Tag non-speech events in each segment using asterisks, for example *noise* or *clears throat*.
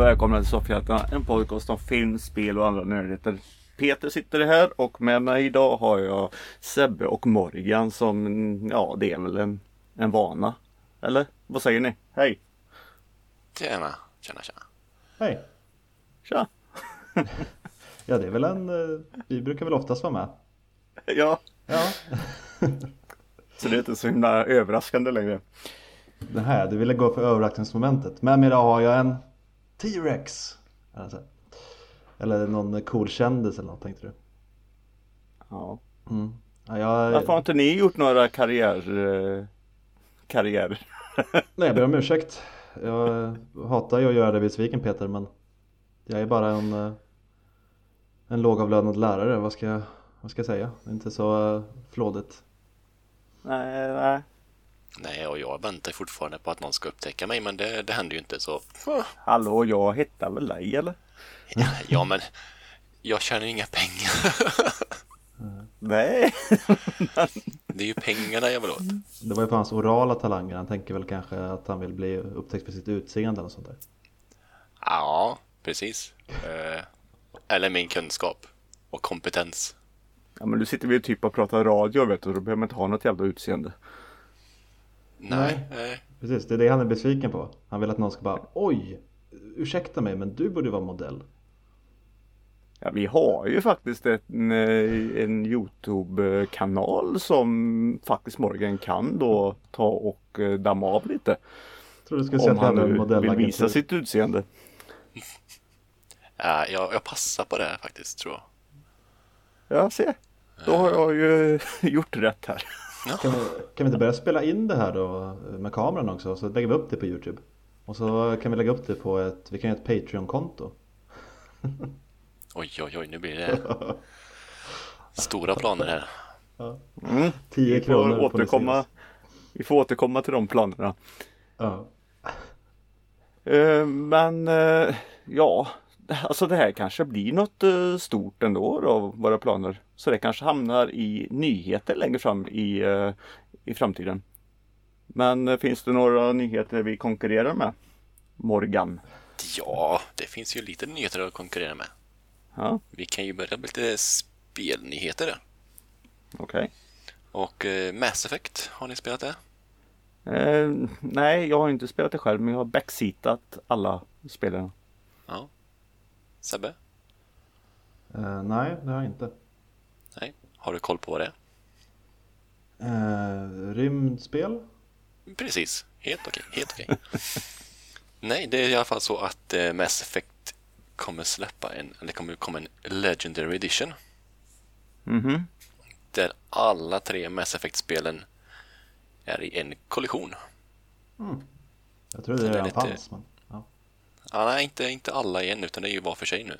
Och välkomna till Soffhjältarna, en podcast om film, spel och andra nördigheter. Peter sitter här och med mig idag har jag Sebbe och Morgan som, ja det är väl en, en vana. Eller vad säger ni? Hej! Tjena, tjena, tjena. Hej! Tja! *laughs* Ja, det är väl en... eh, Vi brukar väl oftast vara med. Ja, Ja. *laughs* så det är inte så himla överraskande längre. Det här, du ville gå för överraskningsmomentet. Med mig idag har jag en T-Rex. Alltså. Eller någon cool kändis eller något tänkte du? Ja. Mm. Ja, jag, Varför har inte ni gjort några karriär... eh, karriärer? *laughs* Nej, jag ber om ursäkt. Jag hatar ju att göra dig besviken Peter, men jag är bara en, eh, en lågavlönad lärare. Vad ska jag, vad ska jag säga? Det är inte så eh, flådigt. Nej, nej. Nej, och jag väntar fortfarande på att någon ska upptäcka mig, men det, det händer ju inte så. Hallå, jag hittar väl dig eller? Ja, men jag tjänar ju inga pengar. Nej. *laughs* Det är ju pengarna jag vill åt. Det var ju på hans orala talanger. Han tänker väl kanske att han vill bli upptäckt för sitt utseende eller sånt där. Ja, precis. Eh, Eller min kunskap och kompetens. Ja men du sitter vi typ och pratar radio vet du, då behöver man inte ha något jävla utseende. Nej, nej. Precis, det är det han är besviken på. Han vill att någon ska bara Oj! Ursäkta mig men du borde vara modell. Ja, vi har ju faktiskt en, eh, en Youtube-kanal som faktiskt Morgan kan då ta och eh, damma av lite. Jag tror du skulle säga Om att han nu vill visa sitt utseende. Ja, jag, jag passar på det här faktiskt, tror jag. Ja, se. Då har jag ju *laughs* gjort rätt här. Kan vi, kan vi inte börja spela in det här då med kameran också? Så lägger vi upp det på Youtube. Och så kan vi lägga upp det på ett, vi kan göra ett Patreon-konto. *laughs* Oj, oj, oj, nu blir det stora planer här. Mm. 10 Vi får kronor får ni återkomma. Vi får återkomma till de planerna. Ja. Eh, Men eh, ja, alltså det här kanske blir något eh, stort ändå då, våra planer. Så det kanske hamnar i nyheter längre fram i, eh, i framtiden. Men eh, finns det några nyheter vi konkurrerar med? Morgan? Ja, det finns ju lite nyheter att konkurrera med. Ja, Vi kan ju börja med lite spelnyheter. okej. Och eh, Mass Effect, har ni spelat det? Eh, nej, jag har inte spelat det själv men jag har backseatat alla spelarna. Ja. Sebbe? Eh, nej, det har jag inte. Nej. Har du koll på vad det är? Eh, rymdspel? Precis, helt okej, helt okej. *laughs* Nej, det är i alla fall så att eh, Mass Effect kommer släppa en, eller kommer komma en Legendary Edition Mhm. där alla tre Mass Effect-spelen är i en kollision. Jag tror det redan fanns. Men, ja. Nej, inte, inte alla igen, utan det är ju var för sig nu.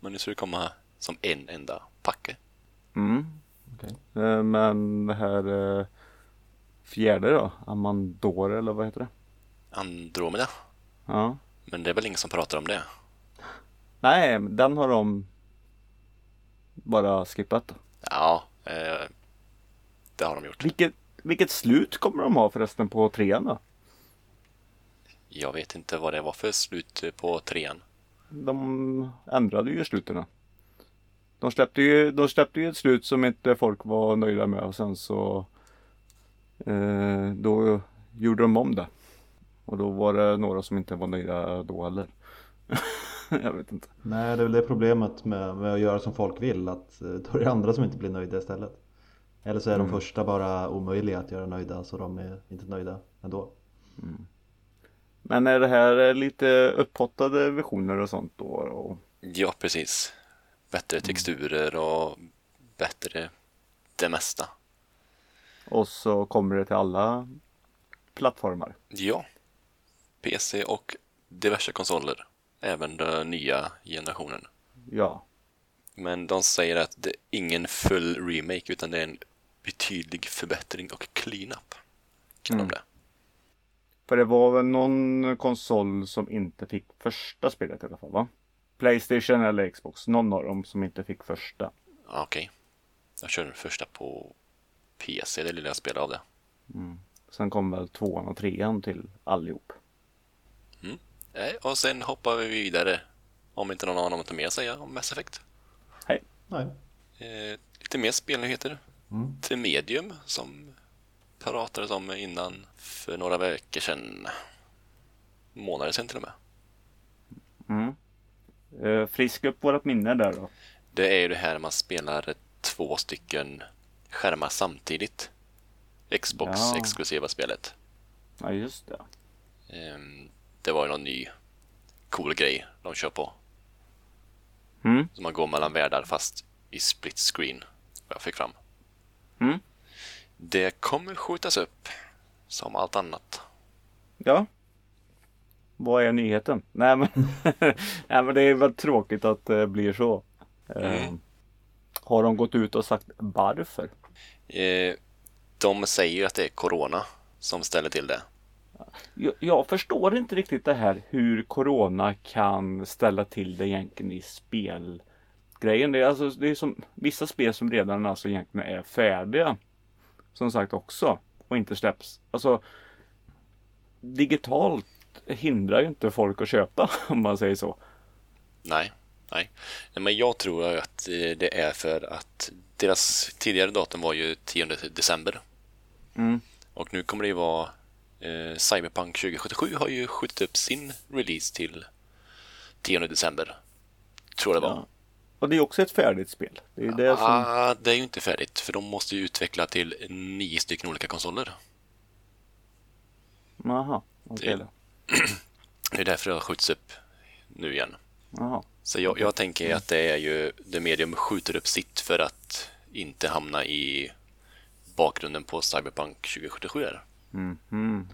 Men nu ska det komma som en enda packe. Mm. okej. Eh, men det här eh, fjärde då? Amandore eller vad heter det? Andromeda. Ja. Men det är väl ingen som pratar om det? Nej, den har de bara skippat. Ja, eh, det har de gjort. Vilket, vilket slut kommer de ha förresten på trean då? Jag vet inte vad det var för slut på trean. De ändrade ju sluten. De släppte ju, de släppte ju ett slut som inte folk var nöjda med och sen så eh, då gjorde de om det. Och då var det några som inte var nöjda då heller. *laughs* Jag vet inte. Nej, det är väl det problemet med, med att göra som folk vill. Att eh, då är det andra som inte blir nöjda istället. Eller så är de första bara omöjliga att göra nöjda så de är inte nöjda ändå. Men är det här eh, lite upphottade versioner och sånt då? Och, Ja, precis. Bättre texturer och bättre det mesta. och så kommer det till alla plattformar. Ja. PC och diverse konsoler. Även den nya generationen. Ja. Men de säger att det är ingen full remake utan det är en betydlig förbättring och clean-up. Kan de det? För det var väl någon konsol som inte fick första spelet i alla fall va? Playstation eller Xbox. Någon av dem som inte fick första. Ja, Okej. Jag kör den första på PC, det lilla jag spelade av det. Sen kom väl tvåan och trean till allihop. Nej, och sen hoppar vi vidare. Om inte någon har något mer att säga om Mass Effect. Hej. Nej. Eh, lite mer spelnyheter. Mm. Till Medium som pratades om innan för några veckor sedan. Månader sedan till och med. Mm. Eh, friska upp vårat minne där då. Det är ju det här man spelar två stycken skärmar samtidigt. Xbox Ja. spelet. Ja just det. Ehm, Det var ju någon ny cool grej de kör på. Mm. Så man går mellan världar fast i split screen. Vad jag fick fram. Mm. Det kommer skjutas upp. Som allt annat. Ja. Vad är nyheten? Nej men, *laughs* Nej, men det är väl tråkigt att det blir så. Eh, Mm. har de gått ut och sagt varför? Eh, De säger ju att det är Corona som ställer till det. Jag, jag förstår inte riktigt det här hur Corona kan ställa till det egentligen i spelgrejen. Det är, alltså, det är som vissa spel som redan alltså egentligen är färdiga. Som sagt också. Och inte släpps. Alltså digitalt hindrar ju inte folk att köpa *laughs* om man säger så. Nej, nej. Nej, Men jag tror att eh, det är för att deras tidigare datum var ju 10 december. Mm. Och nu kommer det ju vara eh, Cyberpunk 2077 har ju skjutit upp sin release till 10 december. Tror jag det var. Ja. Och det är också ett färdigt spel. Det är det som... Ah, det är ju inte färdigt för de måste ju utveckla till nio stycken olika konsoler. Jaha, okej Det- då. *clears throat* Det är därför det har skjutits upp nu igen. Jaha. Så jag, jag tänker att det är ju det medium skjuter upp sitt för att inte hamna i bakgrunden på Cyberpunk 2077 där. Mm. Mm.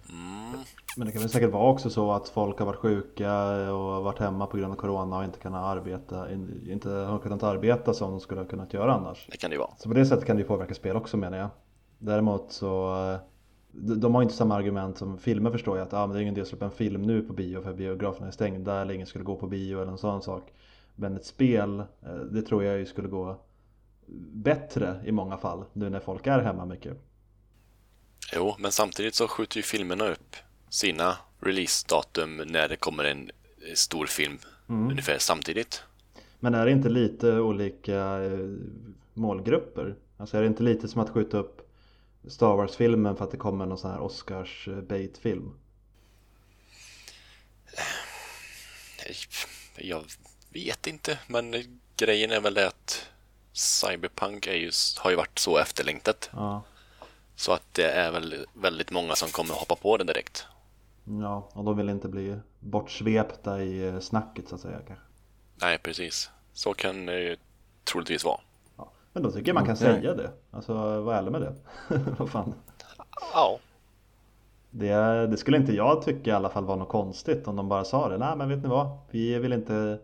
Men det kan väl säkert vara också så att folk har varit sjuka och varit hemma på grund av Corona och inte kunnat arbeta, in- inte har kunnat arbeta som de skulle ha kunnat göra annars. Det kan det ju vara. Så på det sättet kan det ju påverka spel också menar jag. Däremot så eh, de har inte samma argument som filmer förstår jag att ah, men det är ingen idé att släppa en film nu på bio för biograferna är stängda eller ingen skulle gå på bio eller en sån sak. Men ett spel, eh, det tror jag ju skulle gå bättre i många fall nu när folk är hemma mycket. Jo, men samtidigt så skjuter ju filmerna upp sina releasedatum när det kommer en eh, stor film ungefär samtidigt. Men är det inte lite olika eh, målgrupper? Alltså är det inte lite som att skjuta upp Star Wars-filmen för att det kommer någon sån här Oscars eh? Jag vet inte, men grejen är väl det att Cyberpunk är ju, har ju varit så efterlängtat. Ja. Så att det är väl väldigt många som kommer hoppa på det direkt. Ja, och de vill inte bli bortsvepta i eh, snacket så att säga kanske. Nej, precis. Så kan det ju troligtvis vara. Ja. Men då tycker jag man kan Okej. säga det. Alltså var ärlig med det. *laughs* Vad fan. Ja. Det, det skulle inte jag tycka i alla fall var något konstigt om de bara sa det. Nej men vet ni vad? Vi vill inte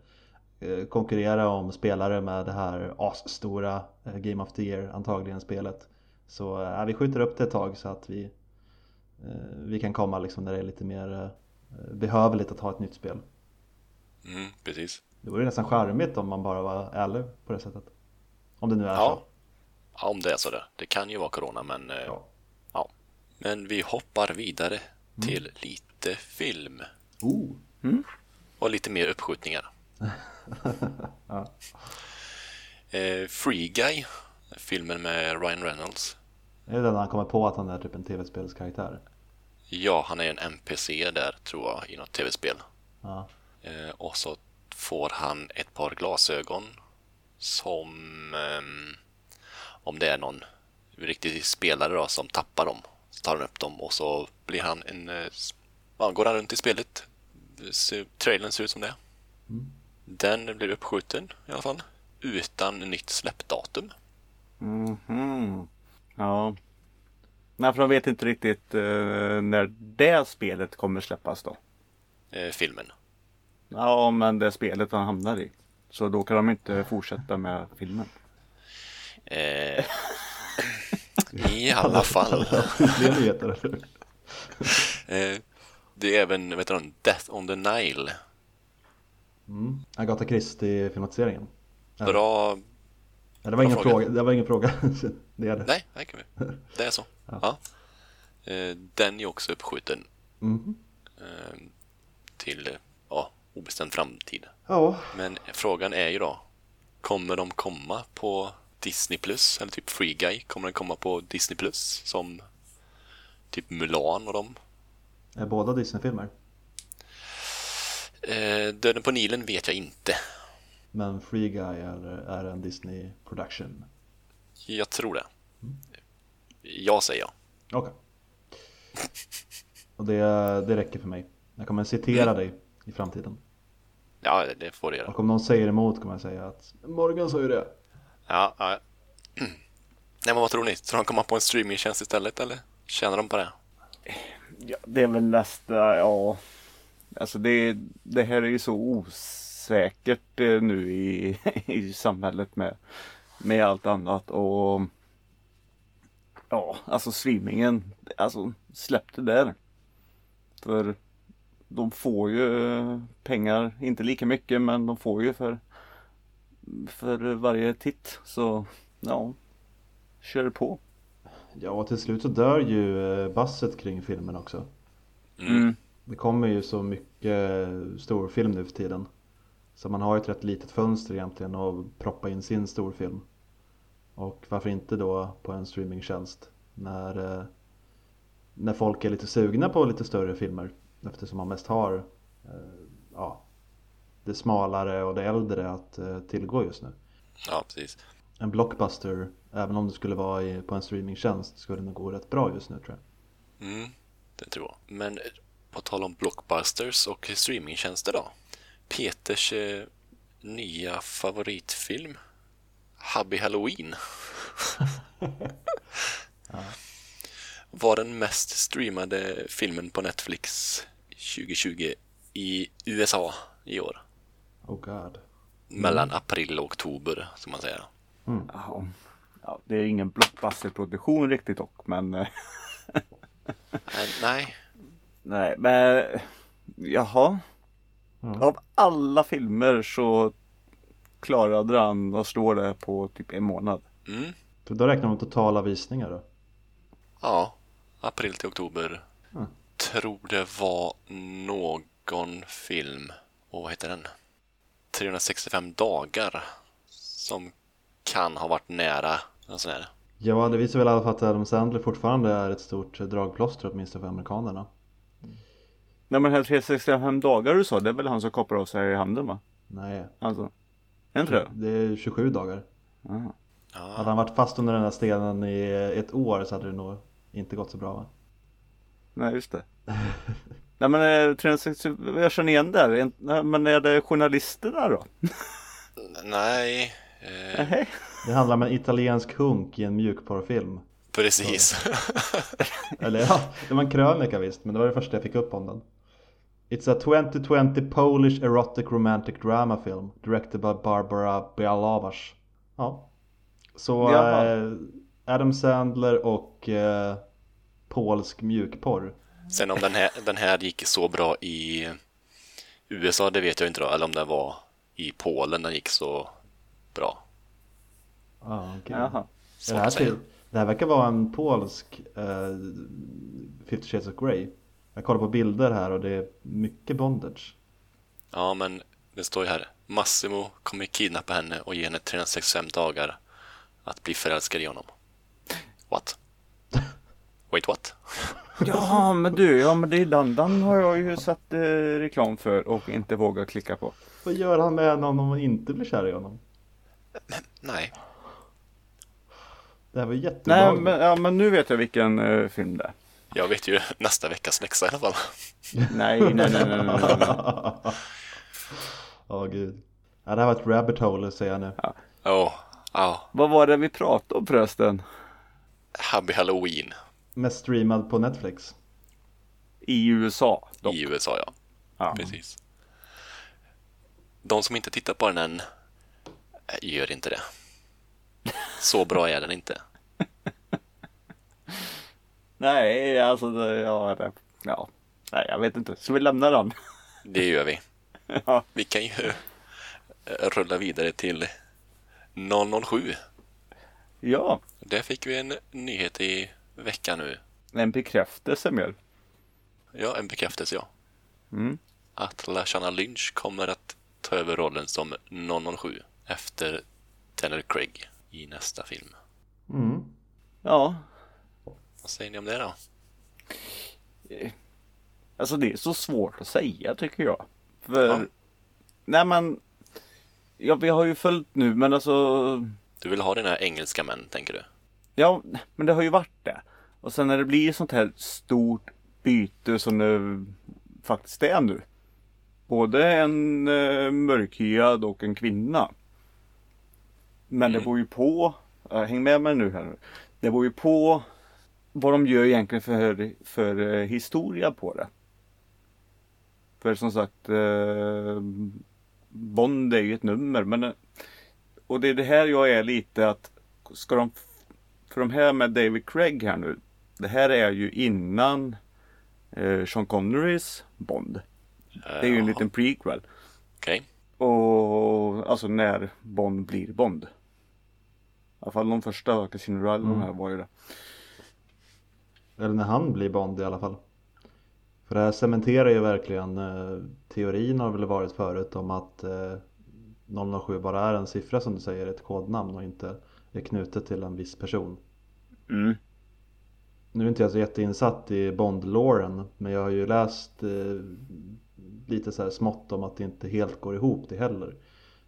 eh, konkurrera om spelare med det här asstora eh, Game of the Year antagligen spelet. Så eh, vi skjuter upp det ett tag så att vi, vi kan komma liksom när det är lite mer eh, behövligt att ha ett nytt spel. Mm, precis. Det vore nästan charmigt om man bara var ärlig på det sättet. Om det nu är Ja. så. Ja, om det är så där. Det kan ju vara corona, men eh, Ja. ja. Men vi hoppar vidare till lite film Oh. och lite mer uppskjutningar. *laughs* Ja. Eh, Free Guy, filmen med Ryan Reynolds. Är det den han kommer på att han är typ en tv-spelskaraktär? Ja, han är en NPC där tror jag i något tv-spel. Ja. Eh, och så får han ett par glasögon som ehm, om det är någon riktig spelare då som tappar dem så tar han upp dem och så blir han en eh, ja, går han runt i spelet. Trailern ser ut som det. Den blir uppskjuten i alla fall utan nytt släppdatum. Mhm. Ja. Nej, för de vet inte riktigt eh, när det spelet kommer släppas då. Eh, filmen. Ja, men det spelet han hamnar i. Så då kan de inte fortsätta med filmen. Eh, I *laughs* alla fall. Fler nyheter? Eh, det är även vet du, Death on the Nile. Mm. Agatha Christie-filmatiseringen. Bra Ja, det var ingen fråga. fråga. Det var ingen fråga. *laughs* det är det. Nej, det kan vi. Det är så. *laughs* Ja. Eh, Den är också uppskjuten Mhm. eh, till, ja, obestämd framtid. Ja, Men frågan är ju då, kommer de komma på Disney Plus eller typ Free Guy? Kommer den komma på Disney Plus som typ Mulan och dem? är båda Disney-filmer. Eh, Döden på Nilen vet jag inte. Men Free Guy är, är en Disney production. Jag tror det. Jag säger ja. Okej. Och det, det räcker för mig. Jag kommer citera dig i framtiden. Ja, det får det göra. Och om någon säger emot kommer jag säga att Morgan sa ju det. Ja, ja. Nej, men vad tror ni? Tror de komma på en streamingtjänst istället eller? Tjänar de på det? Ja, det är väl nästa, ja. Alltså det, det här är ju så osäkert eh, nu i, *laughs* i samhället med, med allt annat och ja, alltså streamingen, alltså släpp det där. För de får ju pengar, inte lika mycket men de får ju för, för varje titt. Så ja, kör på. Ja, och till slut så dör ju eh, basset kring filmen också. Mm. Det kommer ju så mycket storfilm nu för tiden. Så man har ett rätt litet fönster egentligen att proppa in sin storfilm. Och varför inte då på en streamingtjänst när, eh, när folk är lite sugna på lite större filmer. Eftersom man mest har eh, ja, det smalare och det äldre att eh, tillgå just nu. Ja, precis. En blockbuster, även om det skulle vara i, på en streamingtjänst, skulle nog gå rätt bra just nu tror jag. Mm, det tror jag. Men på tal om blockbusters och streamingtjänster då. Peters eh, nya favoritfilm Hubby Halloween *laughs* var den mest streamade filmen på Netflix 2020 i USA i år. Oh god. Mellan april och oktober, som man säger. Ja, ja, det är ingen blockbusterproduktion riktigt dock men eh, Nej, nej. *laughs* Nej, men jaha. Ja. Av alla filmer så klarade han att slå det på typ en månad. Mm. Så då räknar man totala visningar då? Ja, april till oktober. Mm. Tror det var någon film, och vad heter den? 365 dagar. Som kan ha varit nära en sån här. Ja, det visar väl i alla fall att Adam Sandler fortfarande är ett stort dragplåster åtminstone för amerikanerna. Nej men här 365 dagar du sa, det är väl han som kopplar av sig i handen va? Nej, Alltså. Är inte det? det är 27 dagar. Aha. Hade Ja, han varit fast under den här stenen i ett år så hade det nog inte gått så bra va? Nej just det. *laughs* Nej men eh, 360, jag känner igen det. här. Men är det journalister där då? nej. Eh, Nej. Det handlar om en italiensk hunk i en mjukporrfilm. precis. Eller ja, det var en krönika visst, men det var det första jag fick upp om den. It's a 2020 Polish erotic romantic drama film directed by Barbara Bialowicz. Ja. Så eh, Adam Sandler och eh, polsk mjukporr. Sen om den här, den här gick så bra i USA, det vet jag inte då. Eller om den var i Polen den gick så bra. Ah, okej. Jaha. Det, här till, det här verkar vara en polsk eh, 50 Shades of Grey. Jag kollar på bilder här och det är mycket bondage. Ja, men det står ju här. Massimo kommer kidnappa henne och ge henne 365 dagar att bli förälskad i honom. What? *laughs* Wait, what? *laughs* Ja men du, ja men det är den, den har jag ju sett eh, reklam för och inte vågat klicka på. Vad gör han med henne om hon inte blir kär i honom? Nej. Det här var Nej jätteobehagligt. men, ja, men nu vet jag vilken eh, film det är. Jag vet ju *laughs* nästa veckas läxa i alla fall. Nej, nej, nej, nej, nej, nej. *laughs* Åh gud. Ja, det här var ett rabbit hole säger jag nu. Åh, ja. Vad var det vi pratade om förresten? Hubby Halloween Mest streamad på Netflix. I USA dock. i USA, ja. Ja. Precis. De som inte tittar på den än, eh, gör inte det. Så bra är den inte. Nej, alltså det, ja, det, ja. Nej, jag vet inte. Så vi lämnar den. *laughs* Det gör vi. Ja. Vi kan ju eh, rulla vidare till 007. Ja, Där fick vi en nyhet i veckan nu. en bekräftelse mer. Ja, en bekräftelse, ja. Mm. att Lashana Lynch kommer att ta över rollen som 007 efter Daniel Craig i nästa film. Mm. Ja, Vad säger ni om det då? alltså det är så svårt att säga tycker jag. För, Ja. nej men, ja vi har ju följt nu men alltså, Du vill ha dina engelska män, tänker du? ja men det har ju varit det. Och sen när det blir sånt här stort byte som det faktiskt är nu. Både en eh, mörkhyad och en kvinna. Men det Mm. beror ju på, häng med mig nu här nu. Det beror ju på vad de gör egentligen för, för eh, historia på det. För som sagt eh, Bond är ju ett nummer men eh, Och det är det här jag är lite att Ska de För de här med David Craig här nu Det här är ju innan eh, Sean Connerys Bond. Det är ju en liten prequel. Okej. Och alltså när Bond blir Bond. I alla fall de första Casino Royale de här var ju det. Eller när han blir Bond i alla fall. För det här cementerar ju verkligen eh, teorin har väl varit förut om att eh, 007 bara är en siffra som du säger, ett kodnamn och inte är knutet till en viss person. Mm. Nu är inte jag så jätteinsatt i Bond-låren men jag har ju läst eh, lite så här smått om att det inte helt går ihop det heller.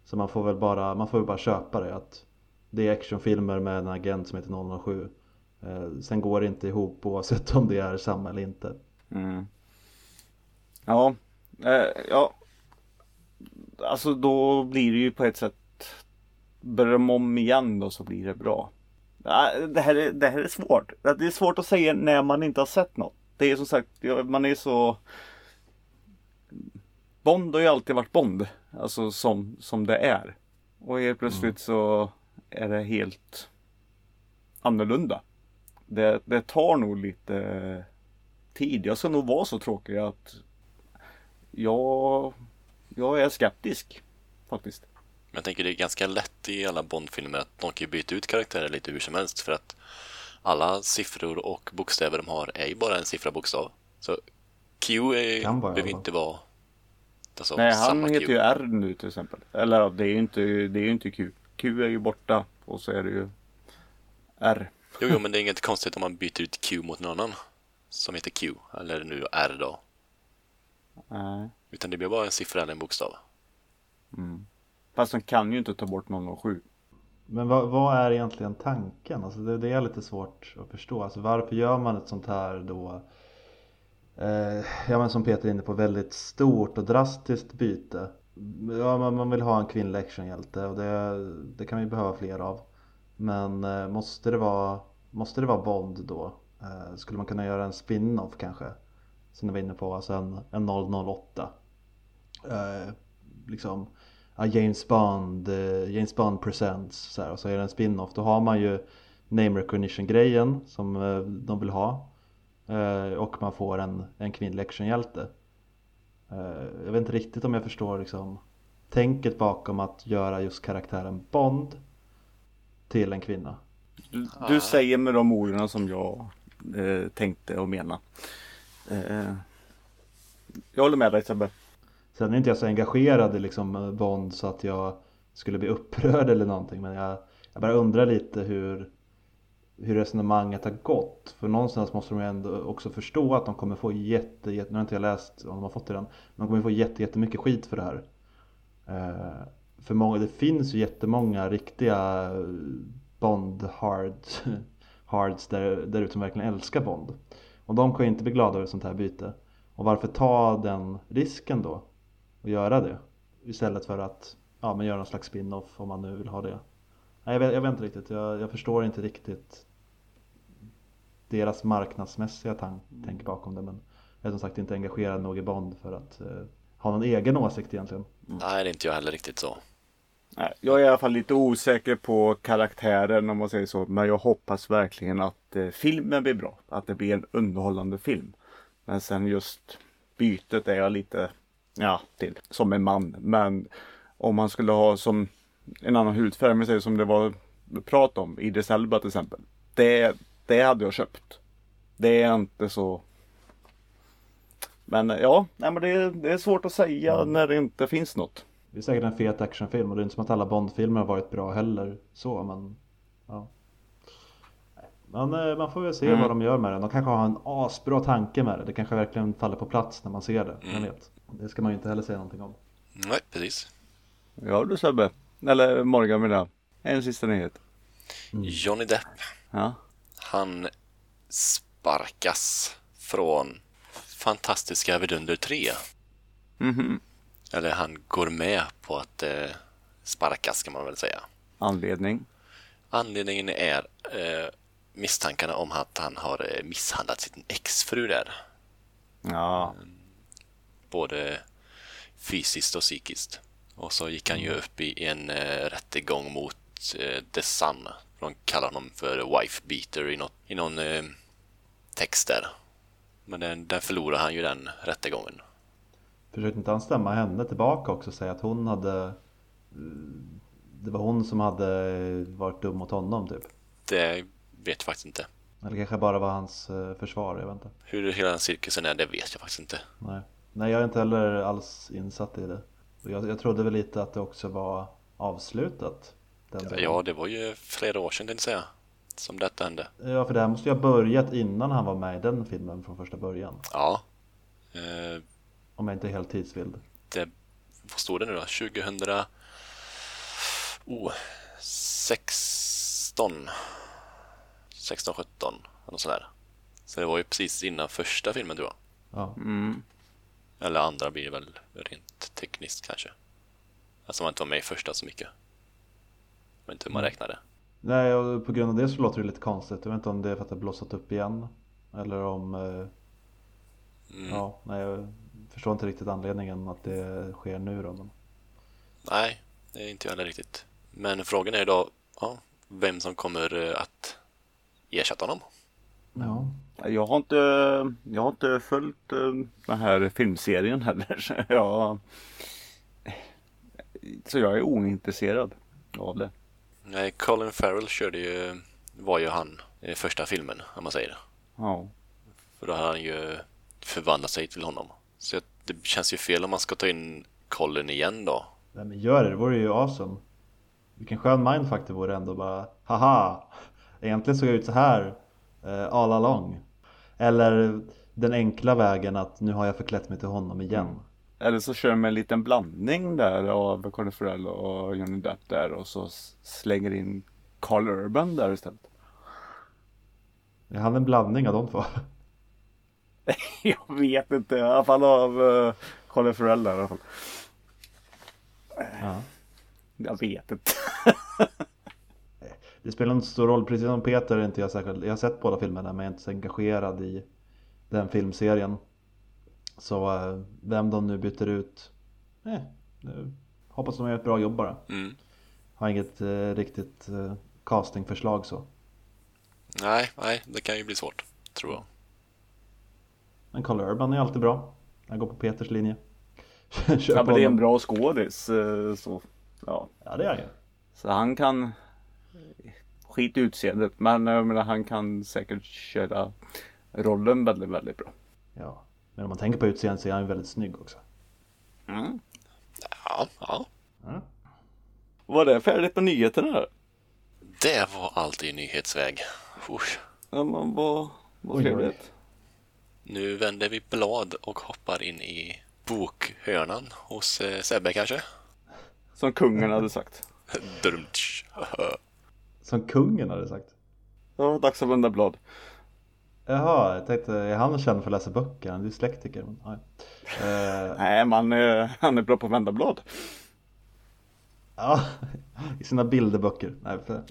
Så man får väl bara, man får väl bara köpa det att det är actionfilmer med en agent som heter 007. Eh, sen går det inte ihop oavsett om det är samma eller inte. Mm. Ja, eh, ja. Alltså då blir det ju på ett sätt Börjar de om igen då så blir det bra. Det här, är, det här är svårt. Det är svårt att säga när man inte har sett något. Det är som sagt, man är så Bond har ju alltid varit Bond. Alltså som, som det är. Och helt plötsligt så är det helt annorlunda. Det, det tar nog lite tid. Jag ska nog vara så tråkig att jag, jag är skeptisk faktiskt. Men jag tänker det är ganska lätt i alla Bond-filmer att de kan ju byta ut karaktärer lite hur som helst för att alla siffror och bokstäver de har är ju bara en siffra bokstav. Så Q är, Kan vara, behöver inte vara alltså, Nej, han samma heter Q. ju R nu till exempel. Eller det är ju inte, det är ju inte Q. Q är ju borta och så är det ju R. Jo, jo, men det är inget konstigt om man byter ut Q mot någon annan som heter Q, eller nu R då. Nej. Utan det blir bara en siffra eller en bokstav. Fast de kan ju inte ta bort 007. Men vad, vad är egentligen tanken? Alltså det, det är lite svårt att förstå. Alltså varför gör man ett sånt här då? Eh, ja men som Peter är inne på, väldigt stort och drastiskt byte. Ja, man, man vill ha en kvinnlig actionhjälte och det, det kan vi behöva fler av. Men eh, måste, det vara, måste det vara Bond då? Eh, skulle man kunna göra en spin-off kanske? Som ni var inne på, alltså en, en 008. Eh, liksom ja, James Bond, eh, James Bond Presents så här, och så är det en spin-off. Då har man ju name recognition grejen som eh, de vill ha. Eh, och man får en, en kvinnlig actionhjälte. Eh, jag vet inte riktigt om jag förstår liksom tänket bakom att göra just karaktären Bond till en kvinna. Du, du säger med de orden som jag eh, tänkte och menade. Eh, jag håller med dig Sebbe. Sen är inte jag så engagerad i liksom Bond så att jag skulle bli upprörd eller någonting men jag, jag bara undrar lite hur, hur resonemanget har gått. För någonstans måste de ju ändå också förstå att de kommer få jätte, jätte nu har inte jag läst om de har fått det än, men de kommer få jätte, jättemycket skit för det här. För många, det finns ju jättemånga riktiga eh, Bond hard, *laughs* hards där, där ute som verkligen älskar Bond. Och de kan ju inte bli glada över ett sånt här byte. Och varför ta den risken då? Och göra det? Istället för att ja, men göra någon slags spin-off om man nu vill ha det. Nej, jag, vet, jag vet inte riktigt. Jag, jag förstår inte riktigt deras marknadsmässiga tank, tänk bakom det. Men jag är som sagt inte engagerad nog i Bond för att eh, ha någon egen åsikt egentligen. Nej, det är inte jag heller riktigt så. Jag är i alla fall lite osäker på karaktären om man säger så. Men jag hoppas verkligen att eh, filmen blir bra. Att det blir en underhållande film. Men sen just bytet är jag lite, ja, till. Som en man. Men om man skulle ha som en annan hudfärg, man säger som det var prat om. Idris Elba till exempel. Det, det hade jag köpt. Det är inte så Men ja, nej, men det, är, det är svårt att säga Mm. när det inte finns något. Det är säkert en fet actionfilm och det är inte som att alla Bondfilmer har varit bra heller så men ja. Men eh, man får väl se Mm. vad de gör med den. De kanske har en asbra tanke med det. Det kanske verkligen faller på plats när man ser det. Vem vet? Det ska man ju inte heller säga någonting om. Nej, precis. Ja du Sebbe. Eller Morgan menar jag. En sista nyhet. Johnny Depp, Ja. han sparkas från Fantastiska Vidunder 3. Mhm. Eller han går med på att eh, sparkas kan man väl säga. Anledning. Anledningen är eh, misstankarna om att han har eh, misshandlat sin exfru där. Ja. Både fysiskt och psykiskt. Och så gick han ju upp i en eh, rättegång mot eh, The Sun. De kallar honom för wife beater i, något, i någon eh, text där. Men den, den förlorar han ju den rättegången. Försökte inte han stämma henne tillbaka också och säga att hon hade Det var hon som hade varit dum mot honom typ? Det vet jag faktiskt inte. Eller kanske bara var hans eh, försvar, jag vet inte. Hur hela den cirkusen är, det vet jag faktiskt inte. Nej, Nej jag är inte heller alls insatt i det. Jag, jag trodde väl lite att det också var avslutat. Den delen. Ja, det var ju flera år sedan tänkte säga. Som detta hände. ja, för det här måste ju ha börjat innan han var med i den filmen från första början. Ja. Eh, Om jag inte är helt tidsvild. det, vad står det nu då? 2000... Oh, 16. 16, 17. Eller något sådär. Så det var ju precis innan första filmen tror jag. Ja. Mm. Eller andra blir det väl rent tekniskt kanske. Alltså man inte var med i första så mycket. Jag vet inte hur man räknar det. Nej, och på grund av det så låter det lite konstigt. Jag vet inte om det är för att det blossat upp igen. Eller om... eh, Mm. Ja, nej, jag förstår inte riktigt anledningen att det sker nu då. Men... Nej, det är inte jag heller riktigt. Men frågan är då ja, vem som kommer eh, att ersätta honom. Ja. Jag har inte, jag har inte följt eh, den här filmserien heller. Så jag, så jag är ointresserad av det. Nej, Colin Farrell körde ju, var ju han i första filmen om man säger. Ja. För då har han ju förvandlat sig till honom. Så det känns ju fel om man ska ta in Colin igen då. Nej, men gör det, det vore ju awesome. Vilken skön mindfuck det vore ändå bara Haha! Egentligen såg jag ut så här eh, all along. Eller den enkla vägen att nu har jag förklätt mig till honom igen. Eller så kör de en liten blandning där av Colin Farrell och Johnny Depp där och så slänger in Carl Urban där istället. Är han en blandning av de två? *laughs* *laughs* Jag vet inte, i alla fall av uh, Colin Farrell där i alla fall. Ja. Jag vet inte. Det spelar inte så stor roll, precis som Peter är inte jag särskilt, jag har sett båda filmerna men jag är inte så engagerad i den filmserien. Så eh, vem de nu byter ut, eh, nu hoppas de gör ett bra jobb bara. Mm. Har inget eh, riktigt castingförslag så. Nej, nej, det kan ju bli svårt, tror jag. Men Carl Urban är alltid bra. Jag går på Peters linje. *laughs* Kör Ja, på men det är en bra skådis. eh, Så, ja. Ja det är han ju. så han kan skit i utseendet men jag menar, han kan säkert köra rollen väldigt, väldigt bra. Ja. Men om man tänker på utseendet så är han ju väldigt snygg också. Mm. Ja, ja. Ja. Var det färdigt med nyheterna? där? Det var allt i nyhetsväg. Usch. Ja, men vad, vad Oj, oj. trevligt. Nu vänder vi blad och hoppar in i bokhörnan hos eh, Sebbe kanske? Som kungen hade sagt. *laughs* Drumtsch. Som kungen hade sagt. Ja, dags att vända blad. Jaha, jag tänkte, är han känd för att läsa böcker? Han är dyslektiker. Men. Eh, Nej, man, eh, han är bra på att vända blad. ja, i sina bilderböcker. Nej, för,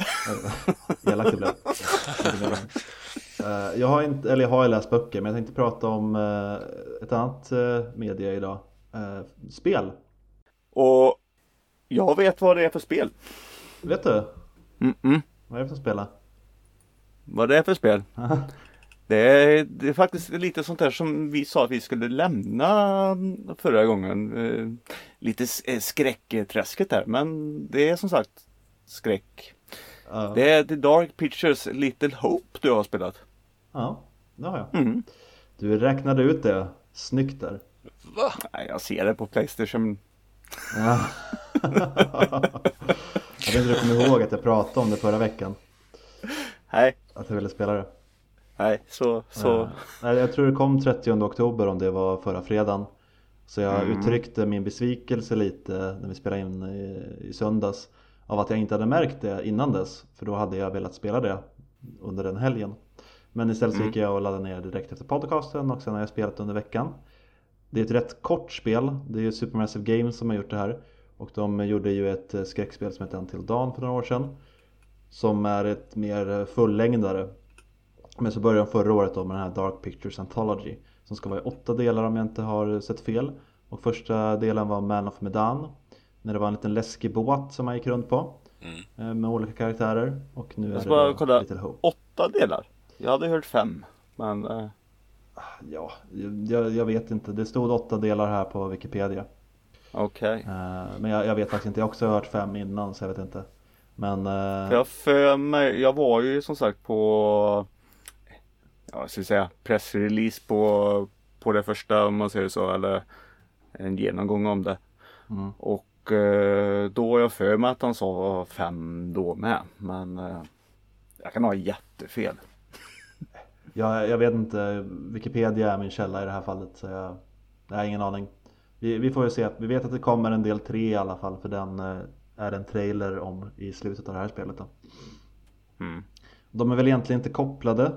*laughs* elakt det blev. *laughs* Eh, Jag har inte, eller jag har läst böcker, men jag tänkte prata om eh, ett annat eh, media idag. Spel. Och jag vet vad det är för spel. Vet du? Mm-mm. Vad är det för spela? Vad det är för spel? Det är, det är faktiskt lite sånt där som vi sa att vi skulle lämna förra gången. Lite skräckträsket där. Men det är som sagt skräck. Ja, Det är The Dark Pictures Little Hope du har spelat. Ja, det har jag. Mm. Du räknade ut det snyggt där. Va? Nej, jag ser det på Playstation. Ja. *laughs* jag vet inte om du kommer ihåg att jag pratade om det förra veckan. Nej, Att jag ville spela det. nej, så, så. Nej, jag tror det kom 30 oktober om det var förra fredagen. Så jag Mm. uttryckte min besvikelse lite när vi spelade in i, i söndags. Av att jag inte hade märkt det innan dess. För då hade jag velat spela det under den helgen. Men istället så Mm. gick jag och laddade ner direkt efter podcasten och sen har jag spelat under veckan. Det är ett rätt kort spel. Det är ju Supermassive Games som har gjort det här. Och de gjorde ju ett eh, skräckspel som hette Until Dawn för några år sedan. Som är ett mer eh, fullängdare. Men så började de förra året då med den här Dark Pictures Anthology. Som ska vara i åtta delar om jag inte har sett fel. Och första delen var Man of Medan. När det var en liten läskig båt som man gick runt på. Mm. eh, Med olika karaktärer. Och nu är det kolla. Little Hope. Åtta delar. Jag hade hört fem. Men eh, Ja, jag, jag vet inte. Det stod åtta delar här på Wikipedia. okej. Eh, Men jag, jag vet faktiskt inte. Jag har också hört fem innan så jag vet inte. Men eh, Jag för mig, jag var ju som sagt på Ja, jag skulle säga pressrelease på På det första om man säger så eller En genomgång om det Mm. Och eh, då har jag för mig att han sa fem då med Men eh, Jag kan ha jättefel jag, jag vet inte. Wikipedia är min källa i det här fallet. Så jag, jag har ingen aning. Vi, vi får ju se. Vi vet att det kommer en del tre i alla fall. För den eh, är en trailer om i slutet av det här spelet. Då. mm. De är väl egentligen inte kopplade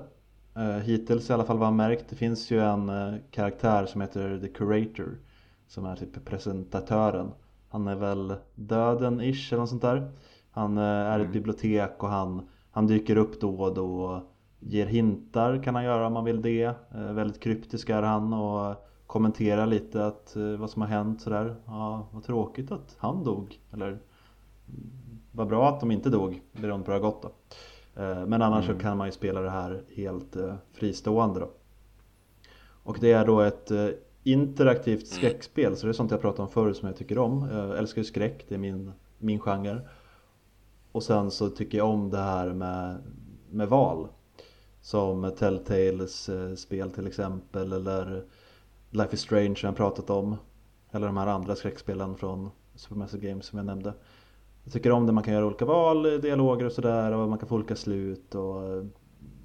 eh, hittills i alla fall vad jag märkt. Det finns ju en eh, karaktär som heter The Curator som är typ presentatören. Han är väl döden-ish eller något sånt där. Han eh, är i ett bibliotek och han, han dyker upp då och då och ger hintar kan han göra om man vill det. Eh, väldigt kryptisk är han och kommenterar lite att, eh, vad som har hänt sådär. Ja, vad tråkigt att han dog. Eller "Mm, vad bra att de inte dog beroende på hur det har gått då. Eh, Men annars så kan man ju spela det här helt fristående då. Och det är då ett interaktivt skräckspel så det är sånt jag pratade om förr som jag tycker om. Jag älskar ju skräck, det är min, min genre. Och sen så tycker jag om det här med, med val. Som Telltales eh, spel till exempel eller Life is Strange som jag pratat om. Eller de här andra skräckspelen från Supermassive Games som jag nämnde. Jag tycker om det man kan göra olika val, dialoger och sådär och man kan få olika slut och eh,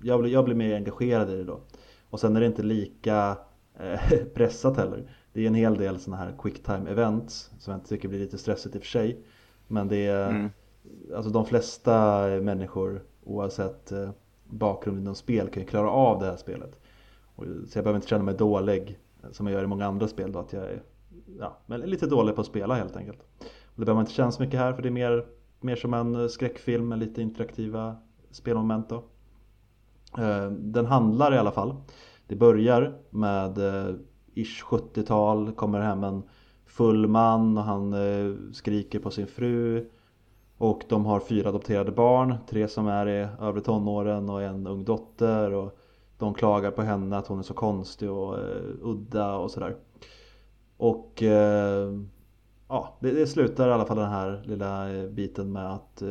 jag blir, jag blir mer engagerad i det då. Och sen är det inte lika eh, *laughs* pressat heller. Det är en hel del sådana här quick time events som jag tycker blir lite stressigt i och för sig. Men det är, Mm. alltså de flesta människor oavsett eh, bakgrund inom spel kan ju klara av det här spelet. Och, så jag behöver inte känna mig dålig som jag gör i många andra spel då att jag är ja, men lite dålig på att spela helt enkelt. Och det behöver man inte känna så mycket här för det är mer, mer som en eh, skräckfilm med lite interaktiva spelmoment då. Eh, Den handlar i alla fall. Det börjar med eh, ish 70-tal, kommer hem en full man och han eh, skriker på sin fru. Och de har fyra adopterade barn, tre som är i övre tonåren och en ung dotter. Och de klagar på henne att hon är så konstig och eh, udda och sådär. Och eh, ja, det, det slutar i alla fall den här lilla eh, biten med att eh,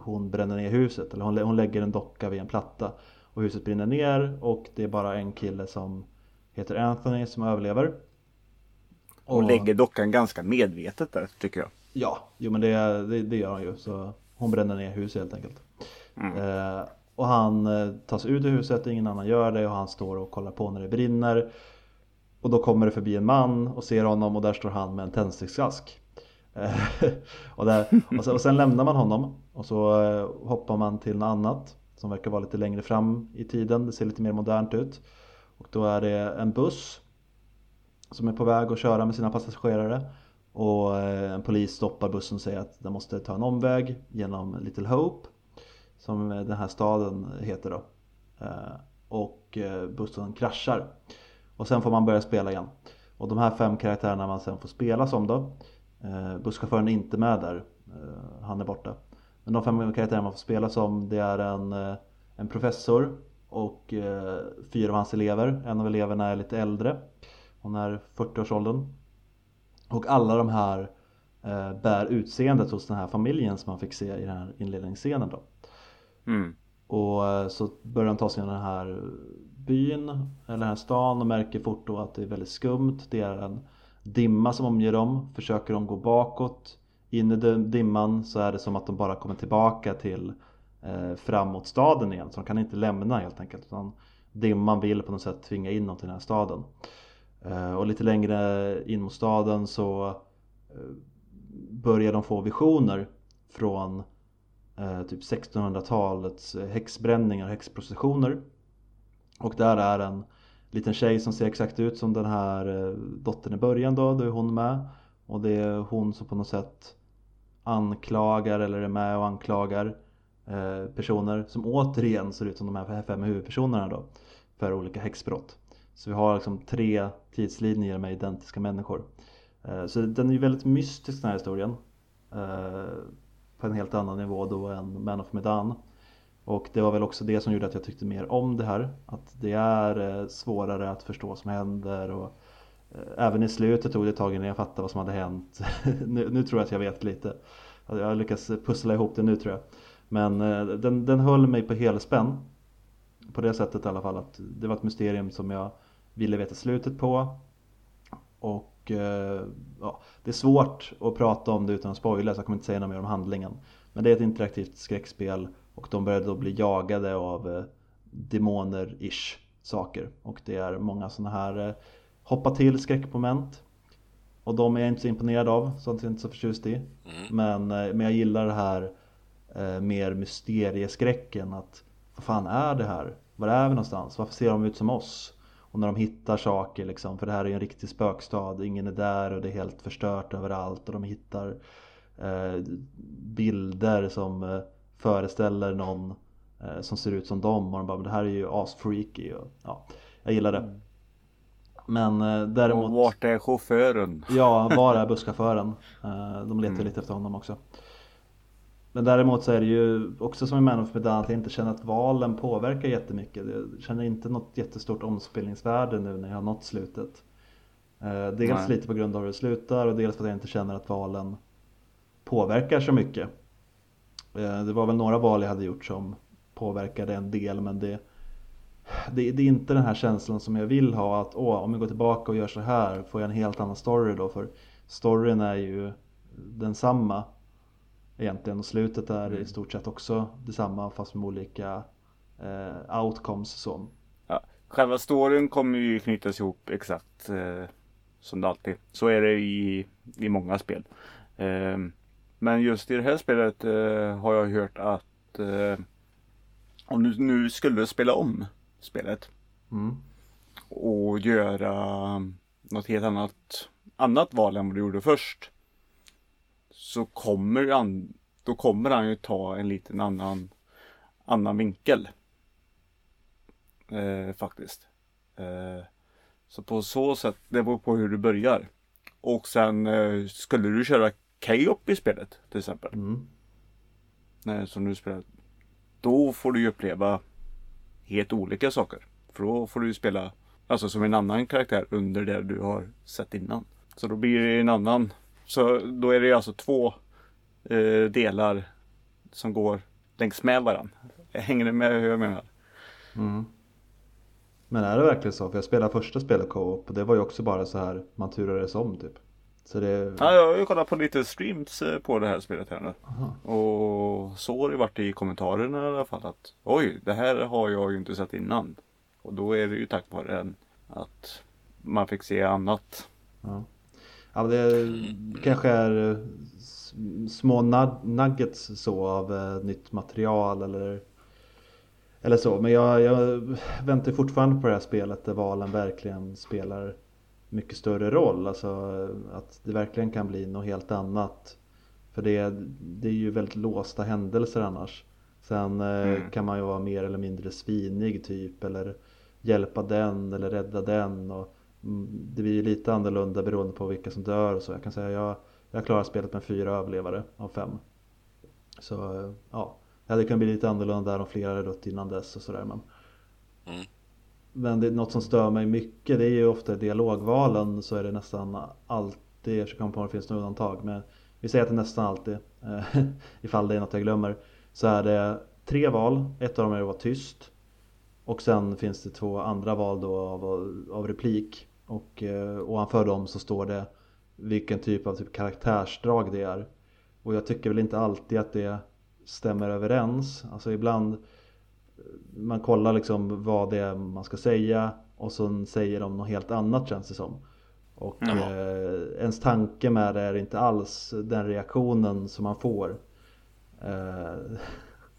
hon bränner ner huset. Eller hon, hon lägger en docka vid en platta. Och huset brinner ner och det är bara en kille som heter Anthony som överlever. Och lägger dockan ganska medvetet där tycker jag. Ja, jo men det, det, det gör han ju. Så hon bränner ner huset helt enkelt. Eh, och han eh, tas ut ur huset, ingen annan gör det och han står och kollar på när det brinner. Och då kommer det förbi en man och ser honom och där står han med en tändsticksask. Eh, *laughs* och, där, och, sen, och sen lämnar man honom och så eh, hoppar man till något annat som verkar vara lite längre fram i tiden. Det ser lite mer modernt ut. Och då är det en buss som är på väg att köra med sina passagerare. Och eh, en polis stoppar bussen och säger att den måste ta en omväg genom Little Hope. Som eh, den här staden heter då. Eh, och bussen kraschar. Och sen får man börja spela igen. Och de här fem karaktärerna man sen får spela som då. Busschauffören är inte med där. Han är borta. Men de fem karaktärerna man får spela som det är en, en professor och fyra av hans elever. En av eleverna är lite äldre. Hon är 40-årsåldern. Och alla de här eh, bär utseendet hos den här familjen som man fick se i den här inledningsscenen då. Mm. Och eh, så börjar de ta sig igenom den här byn eller den här stan och märker fort då att det är väldigt skumt. Det är en dimma som omger dem. Försöker de gå bakåt in i dimman så är det som att de bara kommer tillbaka till eh, framåt staden igen. Så de kan inte lämna helt enkelt. Utan dimman vill på något sätt tvinga in dem till den här staden. Eh, och lite längre in mot staden så eh, börjar de få visioner från eh, typ 1600-talets häxbränningar och häxprocessioner. Och där är en liten tjej som ser exakt ut som den här dottern i början då, då är hon med. Och det är hon som på något sätt anklagar eller är med och anklagar personer som återigen ser ut som de här fem huvudpersonerna då för olika häxbrott. Så vi har liksom tre tidslinjer med identiska människor. Eh, så den är ju väldigt mystisk den här historien. Eh, på en helt annan nivå då än Man of Medan. Och det var väl också det som gjorde att jag tyckte mer om det här. Att det är eh, svårare att förstå vad som händer och eh, även i slutet tog det ett tag innan jag fattade vad som hade hänt. *laughs* nu, nu, tror jag att jag vet lite. Jag har lyckats pussla ihop det nu tror jag. Men eh, den, den höll mig på helspänn. På det sättet i alla fall att det var ett mysterium som jag ville veta slutet på. Och eh, ja, det är svårt att prata om det utan att spoila så jag kommer inte säga något mer om handlingen. Men det är ett interaktivt skräckspel och de började då bli jagade av eh, demoner-ish saker. Och det är många sådana här eh, hoppa till skräckmoment. Och de är jag inte så imponerad av, sånt är jag inte så förtjust i. Mm. Men, men jag gillar det här eh, mer mysterieskräcken. Att vad fan är det här? Var är vi någonstans? Varför ser de ut som oss? Och när de hittar saker liksom, för det här är ju en riktig spökstad, ingen är där och det är helt förstört överallt och de hittar eh, bilder som eh, föreställer någon eh, som ser ut som dem och de bara, men det här är ju asfreaky och ja, jag gillar det. Mm. Men eh, däremot... Och vart är chauffören? Ja, var är busschauffören? Eh, de letar mm. lite efter honom också. Men däremot så är det ju också som i Man of Medan att jag inte känner att valen påverkar jättemycket. Jag känner inte något jättestort omspelningsvärde nu när jag har nått slutet. Eh, dels Nej. lite på grund av hur det slutar och dels för att jag inte känner att valen påverkar så mycket. Eh, det var väl några val jag hade gjort som påverkade en del men det, det, det, är inte den här känslan som jag vill ha att åh, om jag går tillbaka och gör så här får jag en helt annan story då för storyn är ju densamma egentligen och slutet är mm. i stort sett också detsamma fast med olika eh, outcomes så. Ja, själva storyn kommer ju knytas ihop exakt eh, som det alltid Så är det i, i många spel. Eh, men just i det här spelet eh, har jag hört att eh, om du nu skulle spela om spelet mm. och göra något helt annat, annat val än vad du gjorde först så kommer han, då kommer han ju ta en liten annan, annan vinkel. Eh, faktiskt. Eh, så på så sätt, det beror på hur du börjar. Och sen eh, skulle du köra K-op i spelet till exempel. Mm. Nej, som du spelar. Då får du ju uppleva helt olika saker. För då får du ju spela alltså som en annan karaktär under det du har sett innan. Så då blir det en annan så då är det alltså två eh, delar som går längs med varandra. Hänger ni med hur jag menar? Mm. Men är det verkligen så? För jag spelade första spelet co-op och det var ju också bara så här man turades om typ. Så det... Ja, jag har ju kollat på lite streams eh, på det här spelet här nu. Aha. Och så har det varit i kommentarerna i alla fall att oj, det här har jag ju inte sett innan. Och då är det ju tack vare att man fick se annat. Ja. Ja, det kanske är eh, små nuggets så av eh, nytt material eller, eller så. Men jag, jag väntar fortfarande på det här spelet där valen verkligen spelar mycket större roll. Alltså att det verkligen kan bli något helt annat. För det, det är ju väldigt låsta händelser annars. Sen eh, mm. kan man ju vara mer eller mindre svinig typ eller hjälpa den eller rädda den. Och det blir lite annorlunda beroende på vilka som dör och så. Jag kan säga jag, jag klarar spelet med fyra överlevare av fem. Så ja, det hade kunnat bli lite annorlunda där om flera hade dött innan dess och sådär. Men, mm. men det är något som stör mig mycket. Det är ju ofta dialogvalen så är det nästan alltid, jag komma på om det finns några undantag. Men vi säger att det är nästan alltid, *laughs* ifall det är något jag glömmer. Så är det tre val, ett av dem är att vara tyst. Och sen finns det två andra val då av, av replik. Och eh, ovanför dem så står det vilken typ av typ karaktärsdrag det är. Och jag tycker väl inte alltid att det stämmer överens. Alltså ibland eh, man kollar liksom vad det är man ska säga och så säger de något helt annat känns det som. Och eh, ens tanke med det är inte alls den reaktionen som man får. Eh,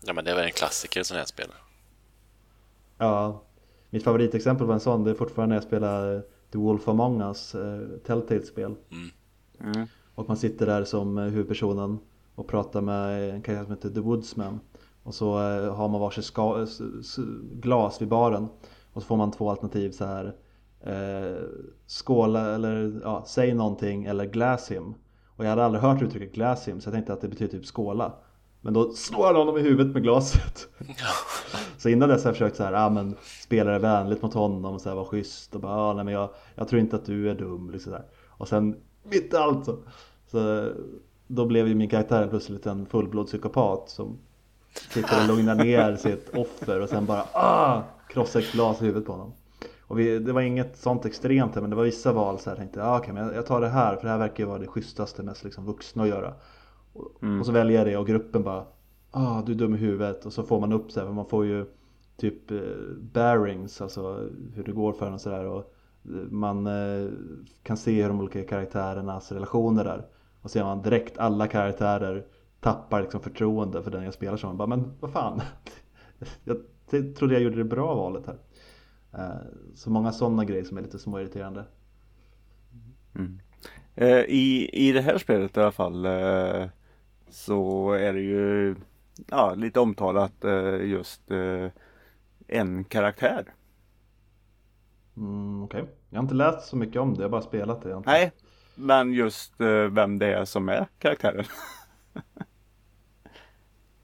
Ja, men det är väl en klassiker i sådana här spel. ja, mitt favoritexempel på en sån det är fortfarande när jag spelar The Wolf Among Us, eh, Telltale-spel. Mm. Och man sitter där som eh, huvudpersonen och pratar med en karaktär som heter The Woodsman. Och så eh, har man varsitt ska- s- s- glas vid baren. Och så får man två alternativ så här. Eh, skåla eller ja, säg någonting eller glass him. Och jag hade aldrig hört uttrycket glass him så jag tänkte att det betyder typ skåla. Men då slår han honom i huvudet med glaset. *laughs* Så innan dess har jag försökt så här, ah, men spela det vänligt mot honom och så här, vara schysst och bara, ah, nej men jag, jag tror inte att du är dum liksom där. Och sen mitt i allt så, så då blev ju min karaktär plötsligt en fullblodspsykopat som sitter och lugnar ner *laughs* sitt offer och sen bara ah, krossar ett glas i huvudet på honom. Och vi, det var inget sånt extremt här, men det var vissa val så här, jag tänkte ah, okej men jag, jag tar det här för det här verkar ju vara det schysstaste, mest liksom vuxna att göra. Och, och så väljer jag det och gruppen bara ah du är dum i huvudet och så får man upp så här, för man får ju typ eh, bearings, alltså hur det går för en och sådär och eh, man eh, kan se hur de olika karaktärernas relationer är och ser man direkt alla karaktärer tappar liksom förtroende för den jag spelar som. Man bara, men vad fan, *laughs* jag trodde jag gjorde det bra valet här. Eh, Så många sådana grejer som är lite småirriterande. Eh, I, I det här spelet i alla fall så är det ju ja, lite omtalat eh, just eh, en karaktär. Mm, Okej, jag har inte läst så mycket om det, jag har bara spelat det. Inte- Nej, men just eh, vem det är som är karaktären. *laughs*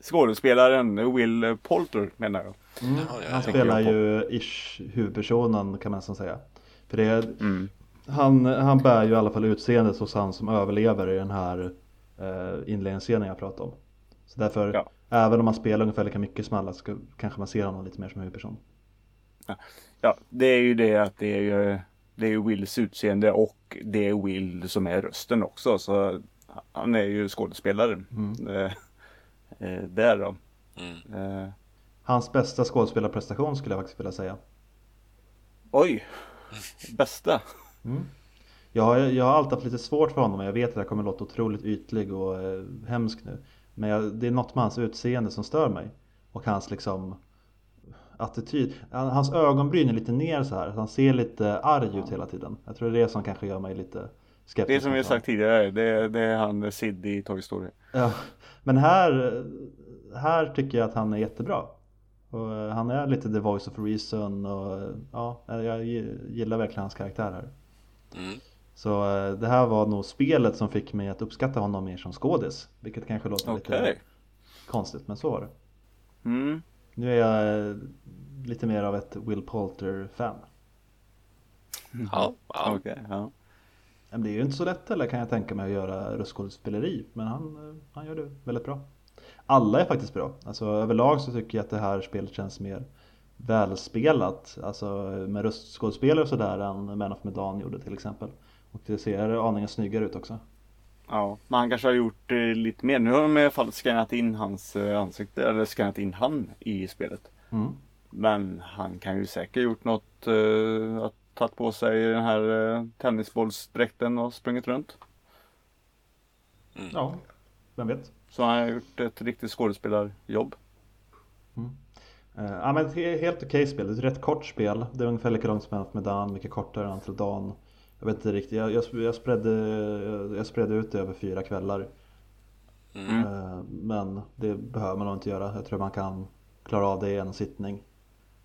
Skådespelaren Will Poulter menar jag. Mm, Ja, han spelar ju ish huvudpersonen kan man nästan säga. För det är, Mm. han, han bär ju i alla fall utseendet hos han som överlever i den här eh, inledningsscenen jag pratade om. Så därför, Ja. även om man spelar ungefär lika mycket som alla, så kanske man ser honom lite mer som huvudperson. Ja, det är ju det att det är ju det är Wills utseende och det är Will som är rösten också. Så han är ju skådespelaren. Eh, eh, där då. Mm. Eh, Hans bästa skådespelarprestation skulle jag faktiskt vilja säga. oj! *laughs* Bästa. Jag har, jag har alltid haft lite svårt för honom och jag vet att jag kommer låta otroligt ytlig och eh, hemsk nu. Men jag, det är något med hans utseende som stör mig. Och hans liksom attityd. Han- Hans ögonbryn är lite ner så här. Han ser lite arg ut hela tiden. Jag tror det är det som kanske gör mig lite skeptisk. Det är som vi har sagt tidigare. Det, det är han Sid i Toy Story. Ja, men här, här tycker jag att han är jättebra. Och eh, han är lite the voice of reason och eh, ja, jag gillar verkligen hans karaktär här. Mm. Så eh, det här var nog spelet som fick mig att uppskatta honom mer som skådis. Vilket kanske låter Okej. lite konstigt, men så var det. Mm. Nu är jag eh, lite mer av ett Will Poulter-fan. Ja, ja. Okej, ja. Men det är ju inte så lätt heller kan jag tänka mig att göra röstskådespeleri. Men han, eh, han gör det väldigt bra. Alla är faktiskt bra. Alltså överlag så tycker jag att det här spelet känns mer välspelat. Alltså med röstskådespelare och sådär än Man of Medan gjorde till exempel. Och det ser aningen snyggare ut också. ja. Men han kanske har gjort eh, lite mer. Nu har de i alla fall skannat in hans eh, ansikte. Eller skannat in han i spelet. Mm. Men han kan ju säkert gjort något. Eh, att tagit på sig den här eh, tennisbollsdräkten och sprungit runt. Ja, vem vet. Så han har gjort ett riktigt skådespelarjobb. Eh, Ja men ett he- helt okej spel, det är ett rätt kort spel. Det är ungefär lika långt som Medan, mycket kortare än Until Dawn. Jag vet inte riktigt, jag, jag, jag, spredde, jag spredde ut det över fyra kvällar. Mm. Eh, Men det behöver man nog inte göra. Jag tror man kan klara av det i en sittning.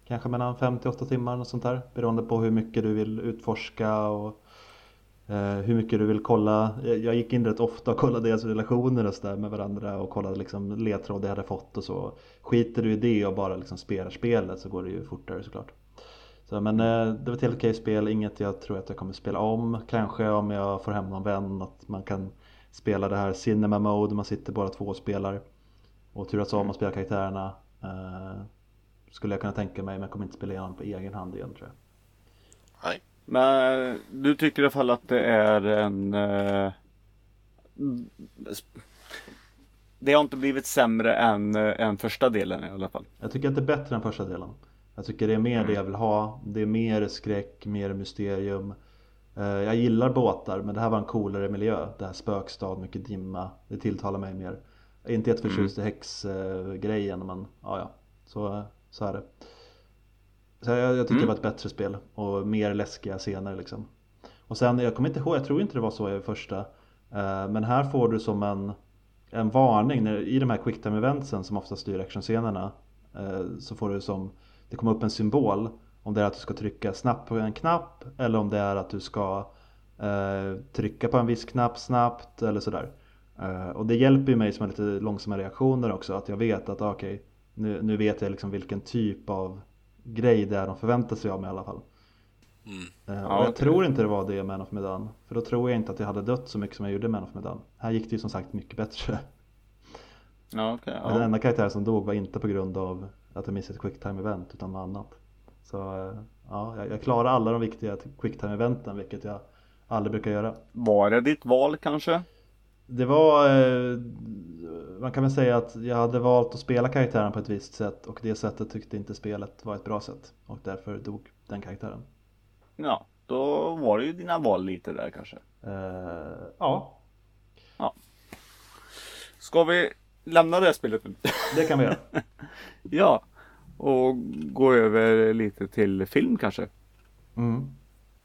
Kanske mellan 5 till 8 timmar och sånt där. Beroende på hur mycket du vill utforska och eh, hur mycket du vill kolla. Jag jag gick in rätt ofta och kollade deras relationer och så där med varandra och kollade liksom ledtråd jag hade fått och så. Skiter du i det och bara liksom spelar spelet så går det ju fortare såklart. Så, men eh, det var ett helt okej spel, inget jag tror att jag kommer spela om. Kanske om jag får hem någon vän att man kan spela det här Cinema Mode, man sitter bara två och spelar. Och turas om att spela karaktärerna. Eh, skulle jag kunna tänka mig men jag kommer inte spela igenom på egen hand igen tror jag. Nej. Men du tycker i alla fall att det är en... Eh, det har inte blivit sämre än, eh, än första delen i alla fall. Jag tycker att det är bättre än första delen. Jag tycker det är mer det jag vill ha. Det är mer skräck, mer mysterium. Eh, Jag gillar båtar men det här var en coolare miljö. Det här spökstad, mycket dimma. Det tilltalar mig mer. Jag är inte jätteförtjust i häxgrejen men ja ja. Så, så är det. Så jag, jag tycker det var ett bättre spel och mer läskiga scener liksom. Och sen, jag kommer inte ihåg, jag tror inte det var så i första. Eh, Men här får du som en, en varning när, i de här quicktime eventsen som ofta styr actionscenerna. eh, Så får du som, det kommer upp en symbol om det är att du ska trycka snabbt på en knapp eller om det är att du ska eh, trycka på en viss knapp snabbt eller sådär. Eh, och det hjälper ju mig som har lite långsamma reaktioner också att jag vet att ah, okej nu, nu vet jag liksom vilken typ av grej det är de förväntar sig av mig i alla fall. Mm. Eh, Ja, och jag okej. tror inte det var det i Man of Medan. För då tror jag inte att jag hade dött så mycket som jag gjorde i Man of Medan. Här gick det ju som sagt mycket bättre. Ja, okej. Men Den ja. enda karaktären som dog var inte på grund av att jag missade ett quicktime event utan något annat. Så eh, ja, jag, jag klarade alla de viktiga quicktime eventen vilket jag aldrig brukar göra. Var det ditt val kanske? Det var, eh, man kan väl säga att jag hade valt att spela karaktären på ett visst sätt och det sättet tyckte inte spelet var ett bra sätt och därför dog den karaktären. Ja, då var det ju dina val lite där kanske. Eh, ja, Ska vi lämna det spelet nu? det kan vi göra. *laughs* ja. Och gå över lite till film kanske? Mm.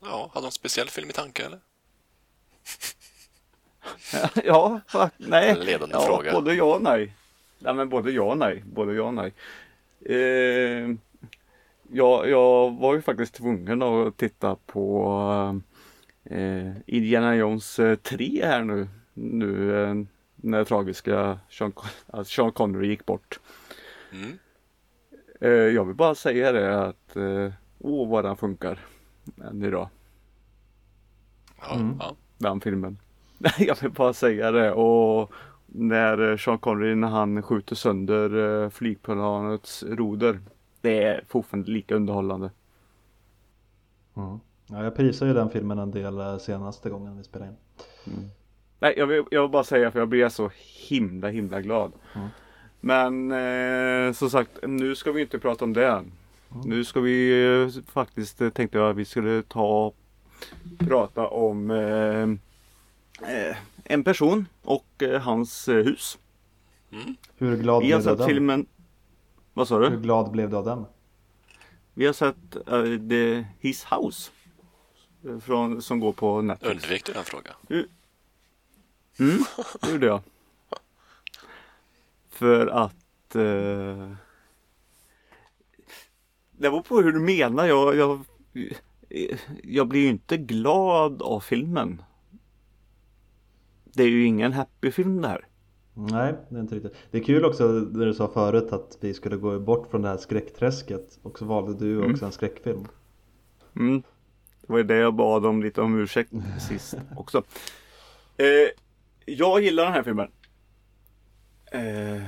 Ja, hade de en speciell film i tanke eller? *laughs* ja, fa- nej. En ledande ja, fråga. Både ja och nej. Nej men både ja och nej. Både ja och nej. Eh, ja, jag var ju faktiskt tvungen att titta på eh, Indiana Jones eh, 3 här nu. Nu eh, när tragiska Sean, Con- Sean Connery gick bort. Mm. Eh, jag vill bara säga det att eh, åh vad den funkar än idag. Ja, Mm. ja. den filmen. *laughs* Jag vill bara säga det och när eh, Sean Connery när han skjuter sönder eh, flygplanets roder. Det är fortfarande lika underhållande. Mm. Ja, jag prisade ju den filmen en del senaste gången vi spelade in. Nej, jag vill, jag vill bara säga för jag blir så himla himla glad. Mm. Men eh, som sagt, nu ska vi inte prata om det. Nu ska vi eh, faktiskt, eh, tänkte jag att vi skulle ta prata om eh, eh, en person och eh, hans hus. Hur glad Vi blev du av den? filmen Vad sa Hur du? glad blev du av den? Vi har sett uh, The His House från, Som går på Netflix Undvek du den frågan? Mm, *laughs* det gjorde jag För att eh, Det var på hur du menar jag, jag Jag blir ju inte glad av filmen Det är ju ingen happy film det här Nej, det är inte riktigt. Det är kul också när du sa förut att vi skulle gå bort från det här skräckträsket och så valde du också en skräckfilm. Mm. Det var ju det jag bad om lite om ursäkt sist *laughs* också. Eh, jag gillar den här filmen. Eh,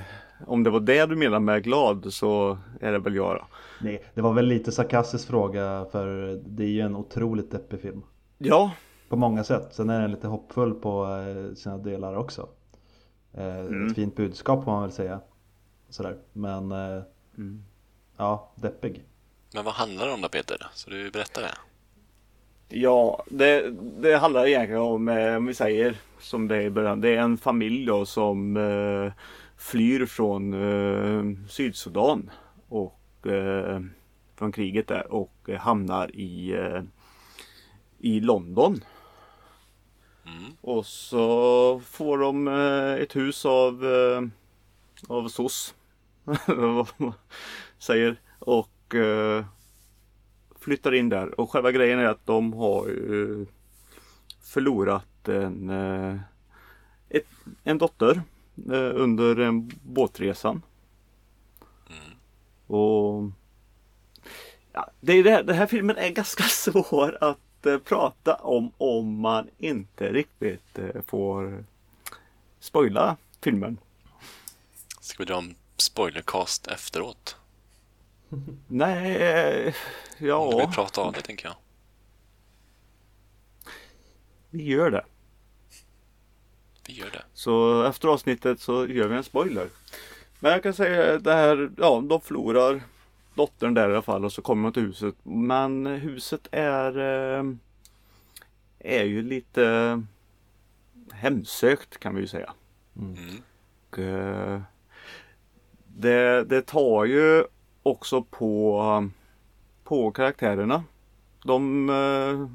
om det var det du menar med glad så är det väl jag då. Nej, det var väl lite sarkastisk fråga för det är ju en otroligt deppig film. Ja, På många sätt. Sen är den lite hoppfull på eh, sina delar också. Eh, Ett fint budskap får man väl säga. Sådär. Men eh, ja, deppig. Men vad handlar det om då Peter? Så du berättar det. Ja det, det handlar egentligen om, eh, om vi säger som det är i början. Det är en familj då som eh, flyr från eh, Sydsudan och eh, från kriget där och hamnar i, eh, i London. Mm. Och så får de eh, ett hus av, av SOS. *laughs* Säger. Och flyttar in där. Och själva grejen är att de har ju förlorat en, eh, ett, en dotter eh, under en båtresan. Och ja, det är det, här, den här filmen är *laughs* ganska svår att eh, prata om om man inte riktigt eh, får spoila filmen. Ska vi dra en spoilercast efteråt? Nej, eh, ja, vi prata av det tänker jag. vi gör det. Vi gör det. Så efter avsnittet så gör vi en spoiler. Men jag kan säga det här, ja de förlorar dottern där i alla fall och så kommer de till huset. Men huset är eh, är ju lite hemsökt kan vi ju säga. Mm. Och, eh, det, det tar ju också på, på karaktärerna. De, eh,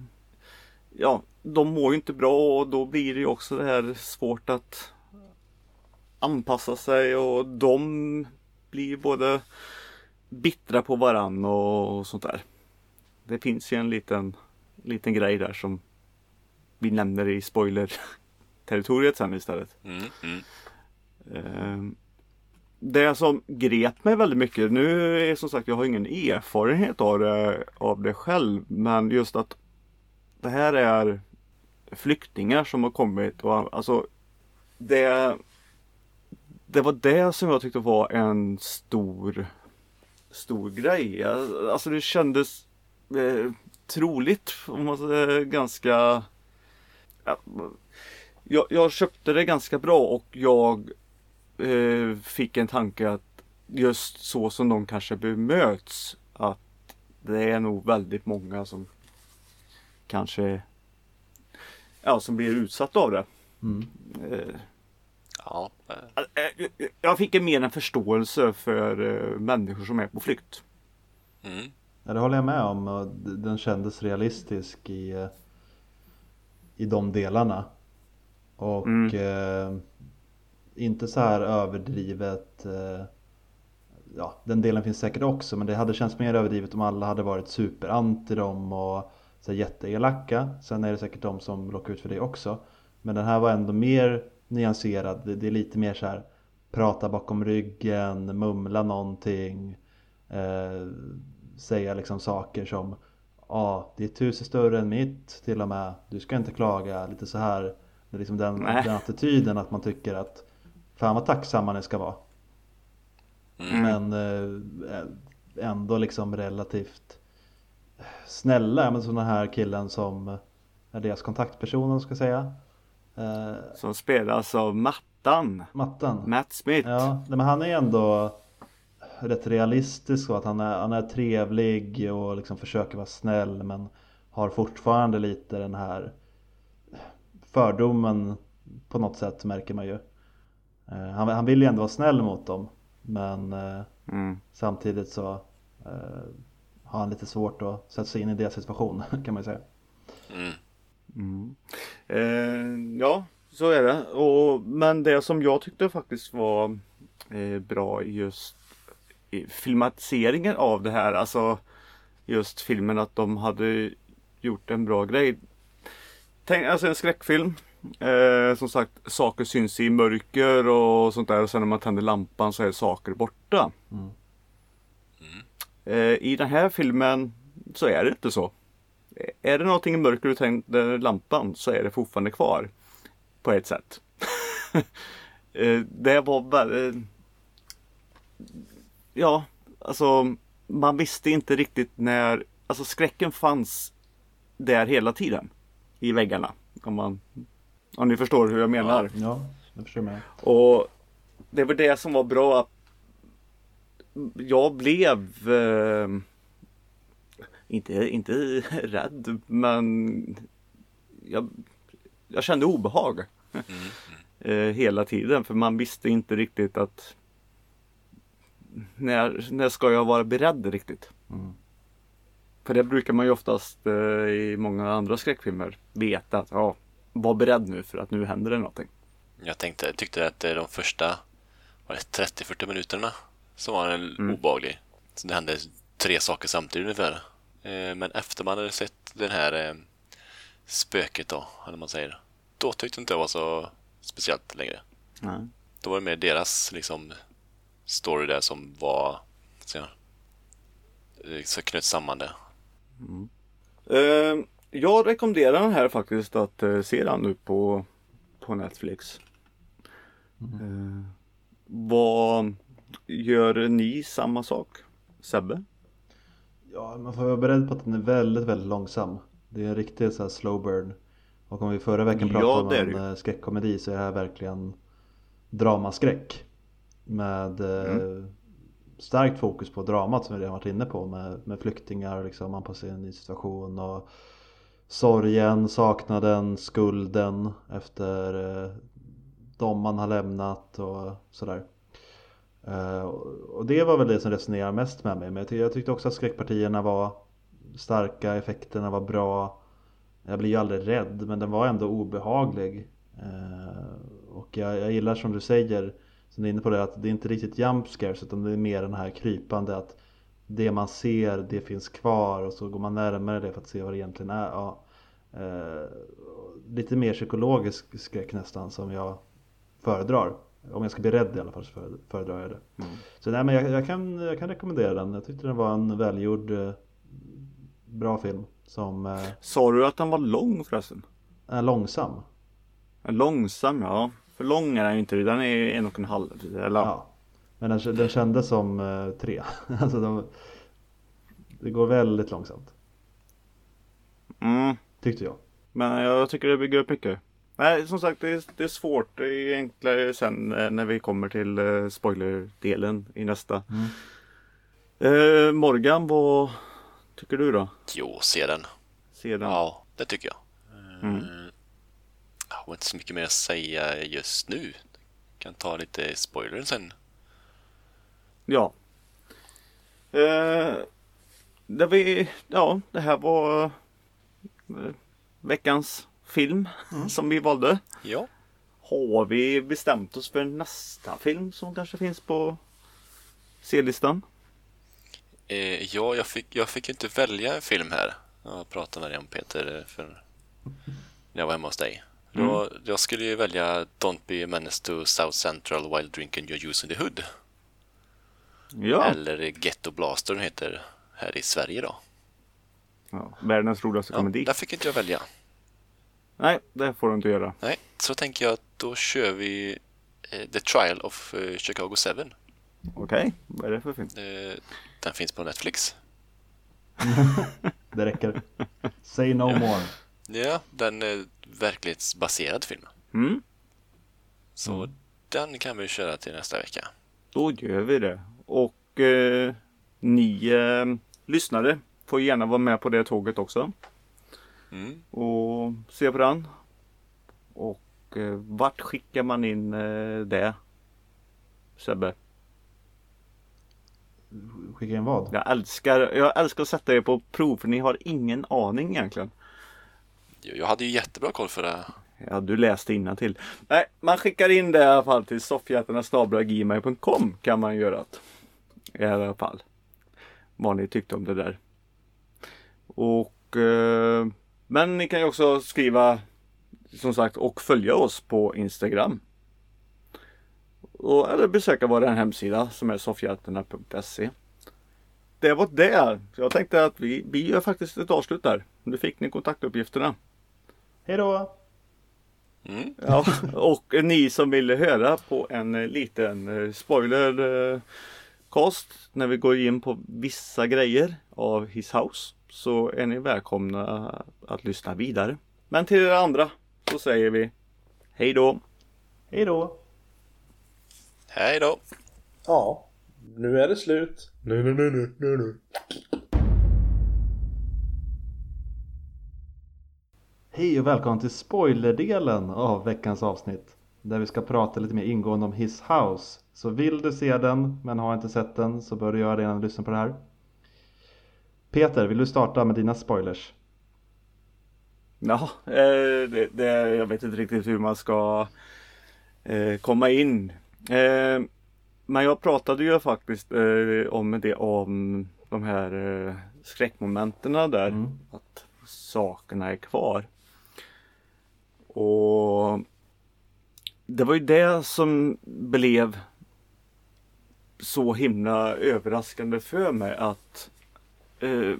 ja, de mår ju inte bra och då blir det ju också det här svårt att anpassa sig och de blir både bittra på varann och sånt där. Det finns ju en liten, liten grej där som vi nämner i spoiler-territoriet sen istället. Mm. Mm. Det som grep mig väldigt mycket, nu är som sagt jag har ingen erfarenhet av det, av det själv, men just att det här är flyktingar som har kommit och alltså det, det var det som jag tyckte var en stor stor grej. Alltså det kändes eh, troligt, om man säger, ganska ja, jag, jag köpte det ganska bra och jag eh, fick en tanke att just så som de kanske bemöts att det är nog väldigt många som kanske ja, som blir utsatta av det. Mm. Eh, Ja, eh, eh, jag fick en mer en förståelse för eh, människor som är på flykt. mm. Ja, det håller jag med om. Den kändes realistisk i, i de delarna. Och Mm. eh, inte så här överdrivet. Eh, ja, den delen finns säkert också. Men det hade känts mer överdrivet om alla hade varit superanti dem och så här, jätteelaka. Sen är det säkert de som råkar ut för det också. Men den här var ändå mer nyanserad. Det, det är lite mer så här prata bakom ryggen, mumla någonting. Eh, säga liksom saker som Ja, ah, ditt hus är större än mitt till och med. Du ska inte klaga. Lite så här. Det är liksom den, den attityden att man tycker att Fan vad tacksamma ni ska vara. Mm. Men eh, ändå liksom relativt snälla. Men sådana här killen som är deras kontaktperson om man ska säga. Eh, Som spelas av Mattan. Matten. Matt Smith. Ja, men han är ändå rätt realistisk och att han är, han är trevlig och liksom försöker vara snäll men har fortfarande lite den här fördomen på något sätt märker man ju. Eh, Han, han vill ju ändå vara snäll mot dem men eh, Mm. samtidigt så eh, har han lite svårt att sätta sig in i deras situation *laughs* kan man ju säga. Mm. Mm. Eh, ja, så är det. Och, men det som jag tyckte faktiskt var eh, bra i just i filmatiseringen av det här, alltså just filmen att de hade gjort en bra grej. Tänk, alltså en skräckfilm. Eh, som sagt, saker syns i mörker och sånt där och sen när man tänder lampan så är saker borta. Mm. Eh, I den här filmen så är det inte så. Är det någonting i mörker du tänder lampan så är det fortfarande kvar. På ett sätt. *laughs* Eh, det var väldigt... Ja, alltså man visste inte riktigt när... Alltså skräcken fanns där hela tiden. I väggarna. Om, man, om ni förstår hur jag menar. Ja, det förstår jag med. Och det var det som var bra. att Jag blev eh, inte, inte *laughs* rädd men jag, jag kände obehag *laughs* Mm. eh, hela tiden för man visste inte riktigt att när, när ska jag vara beredd riktigt? Mm. För det brukar man ju oftast eh, i många andra skräckfilmer veta att ja, var beredd nu för att nu händer det någonting. Jag tänkte, tyckte att eh, de första var det 30-40 minuterna som var en Mm. obaglig. Så det hände tre saker samtidigt ungefär. Eh, Men efter man hade sett den här eh, spöket då, eller man säger. Då tyckte inte jag var så speciellt längre. Nej. Då var det mer deras liksom story där som var så, så knöt samman det. Eh, jag rekommenderar den här faktiskt att eh, se den nu på, på Netflix. Eh, vad gör ni samma sak? Sebbe? Ja, man får vara beredd på att den är väldigt, väldigt långsam. Det är en riktig så här slow burn. Och om vi förra veckan Ja, pratade är om en eh, skräckkomedi så är det här verkligen dramaskräck. Med eh, Mm. starkt fokus på dramat som vi redan varit inne på med, med flyktingar liksom, anpassa sig i en ny situation och sorgen, saknaden, skulden efter eh, de man har lämnat och sådär. Eh, och det var väl det som resonerade mest med mig. Men jag tyckte också att skräckpartierna var starka, effekterna var bra. Jag blir ju aldrig rädd men den var ändå obehaglig. Eh, och jag, jag gillar som du säger, som du är inne på det, att det är inte riktigt jump scares utan det är mer den här krypande att det man ser, det finns kvar och så går man närmare det för att se vad det egentligen är. Ja, eh, lite mer psykologisk skräck nästan som jag föredrar. Om jag ska bli rädd i alla fall så före- föredrar jag det. Mm. Så nej men jag, jag, kan, jag kan rekommendera den. Jag tyckte den var en välgjord eh, bra film som eh, Sa du att den var lång förresten? är långsam. Långsam ja. För lång är den ju inte. Den är en och en halv. Eller? Ja. Men den, den kändes som eh, tre. *laughs* alltså de, det går väldigt långsamt. Mm. Tyckte jag. Men jag tycker det bygger upp mycket. Nej, som sagt, det är, det är svårt. Det är enklare sen eh, när vi kommer till eh, spoilerdelen i nästa. Eh, Morgan, vad tycker du då? Jo, se den. Se den. Ja, det tycker jag. Mm. Eh, Jag har inte så mycket mer att säga just nu. Kan ta lite spoiler sen. Ja. Eh, det, vi, ja, det här var eh, veckans film som vi valde. Ja. Har vi bestämt oss för nästa film som kanske finns på C-listan? Eh, ja, jag fick, jag fick inte välja en film här. Jag pratade med dig om Peter för när jag var hemma hos dig. Då, jag skulle ju välja Don't be a menace to South Central while drinking your juice in the hood. Ja. Eller Ghetto Blaster den heter här i Sverige då. ja. Världens roligaste Ja, komedi. där fick inte jag välja. Nej, det får du inte göra. Nej, så tänker jag att då kör vi eh, The Trial of eh, Chicago 7. Okej, vad är det för film? Eh, den finns på Netflix. *laughs* Det räcker. Say no more. Ja, den är verklighetsbaserad film. Mm, Så den kan vi köra till nästa vecka. då gör vi det. Och eh, ni eh, lyssnare får gärna vara med på det tåget också. Mm. Och se på den. Och eh, vart skickar man in eh, det? Sebbe? Skicka in vad? Jag älskar, jag älskar att sätta er på prov för ni har ingen aning egentligen. Jag hade ju jättebra koll för det. Ja, du läste till. Nej, man skickar in det i alla fall till soffhjältarna.gmail.com kan man göra. det. I alla fall. Vad ni tyckte om det där. Och eh, Men ni kan ju också skriva som sagt och följa oss på Instagram. Och, eller besöka vår hemsida som är soffhjältarna.se. Det var det. Jag tänkte att vi, vi gör faktiskt ett avslut där. Nu fick ni kontaktuppgifterna. Hej då! Mm. Ja, och ni som ville höra på en eh, liten eh, spoiler eh, cast när vi går in på vissa grejer av His House så är ni välkomna att lyssna vidare. Men till er andra så säger vi Hej då! Hej då! Hej då! Ja, nu är det slut. Nu, nu, nu, nu, nu, nu. Hej och välkommen till spoilerdelen av veckans avsnitt. Där vi ska prata lite mer ingående om His House. Så vill du se den men har inte sett den så bör du göra det innan du lyssnar på det här. Peter, vill du starta med dina spoilers? Ja, eh, det, det, jag vet inte riktigt hur man ska eh, komma in. Eh, men jag pratade ju faktiskt om det om de här skräckmomenten där. Mm. Att sakerna är kvar. Och det var ju det som blev så himla överraskande för mig att eh,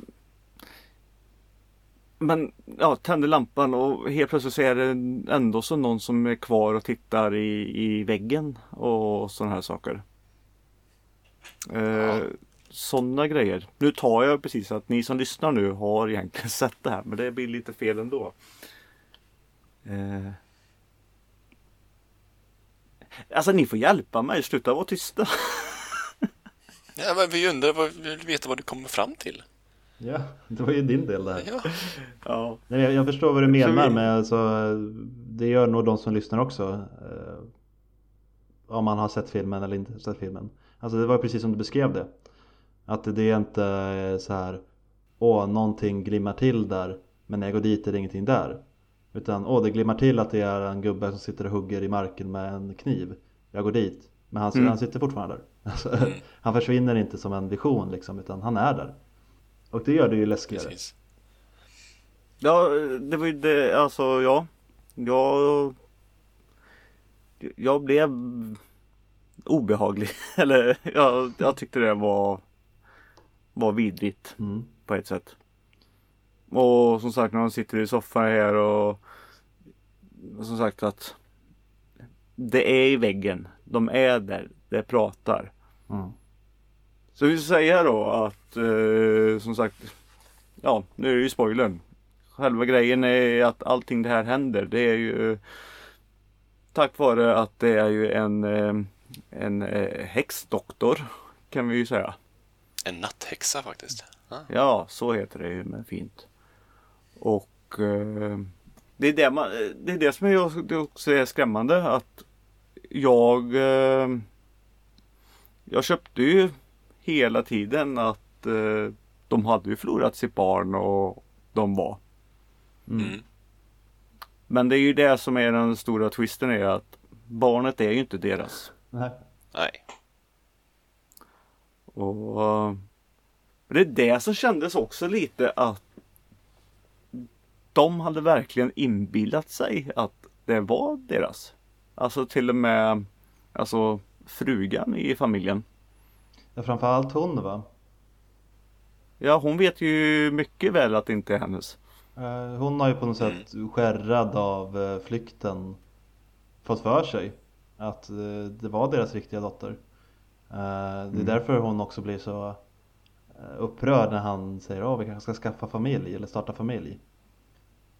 men ja, tänder lampan och helt plötsligt så är det ändå så någon som är kvar och tittar i, i väggen och sådana här saker. Eh, sådana grejer. Nu tar jag precis att ni som lyssnar nu har egentligen *laughs* sett det här men det blir lite fel ändå. Eh. Alltså ni får hjälpa mig, sluta vara tysta. *laughs* Ja, men vi undrar, vad, vi vill veta vad du kommer fram till. Ja, det var ju din del där. Ja, Ja. Nej, jag, jag förstår vad du menar vi- med alltså, det gör nog de som lyssnar också. Eh, om man har sett filmen eller inte sett filmen. Alltså det var precis som du beskrev det. Att det är inte så här Åh, någonting glimmar till där men när jag går dit är det ingenting där. Utan åh, det glimmar till att det är en gubbe som sitter och hugger i marken med en kniv. Jag går dit. Men han, Mm. han sitter fortfarande där. Alltså, *laughs* Han försvinner inte som en vision liksom utan han är där. Och det gör det ju läskigare. precis. Ja, det var ju det, alltså ja. Jag... Jag blev obehaglig. *laughs* Eller jag, jag tyckte det var, var vidrigt Mm. på ett sätt. Och som sagt när de sitter i soffan här och som sagt att det är i väggen. De är där. Det pratar. Mm. Så vi säger då att eh, som sagt Ja nu är det ju spoilern. Själva grejen är att allting det här händer. Det är ju tack vare att det är ju en eh, en eh, häxdoktor kan vi ju säga. En natthäxa faktiskt. Ja. Ja, så heter det ju med fint. Och eh, det, är det, man, det är det som är, det också är skrämmande att jag Jag köpte ju hela tiden att eh, de hade ju förlorat sitt barn och de var. Mm. Men det är ju det som är den stora twisten är att barnet är ju inte deras. Nej. Nej. Och eh, det är det som kändes också lite att de hade verkligen inbillat sig att det var deras. Alltså till och med alltså frugan i familjen. Ja, framförallt hon va? Ja hon vet ju mycket väl att det inte är hennes. Eh, Hon har ju på något sätt skärrad av eh, flykten fått för sig att eh, det var deras riktiga dotter. Det är därför hon också blir så upprörd när han säger att vi kanske ska skaffa familj eller starta familj.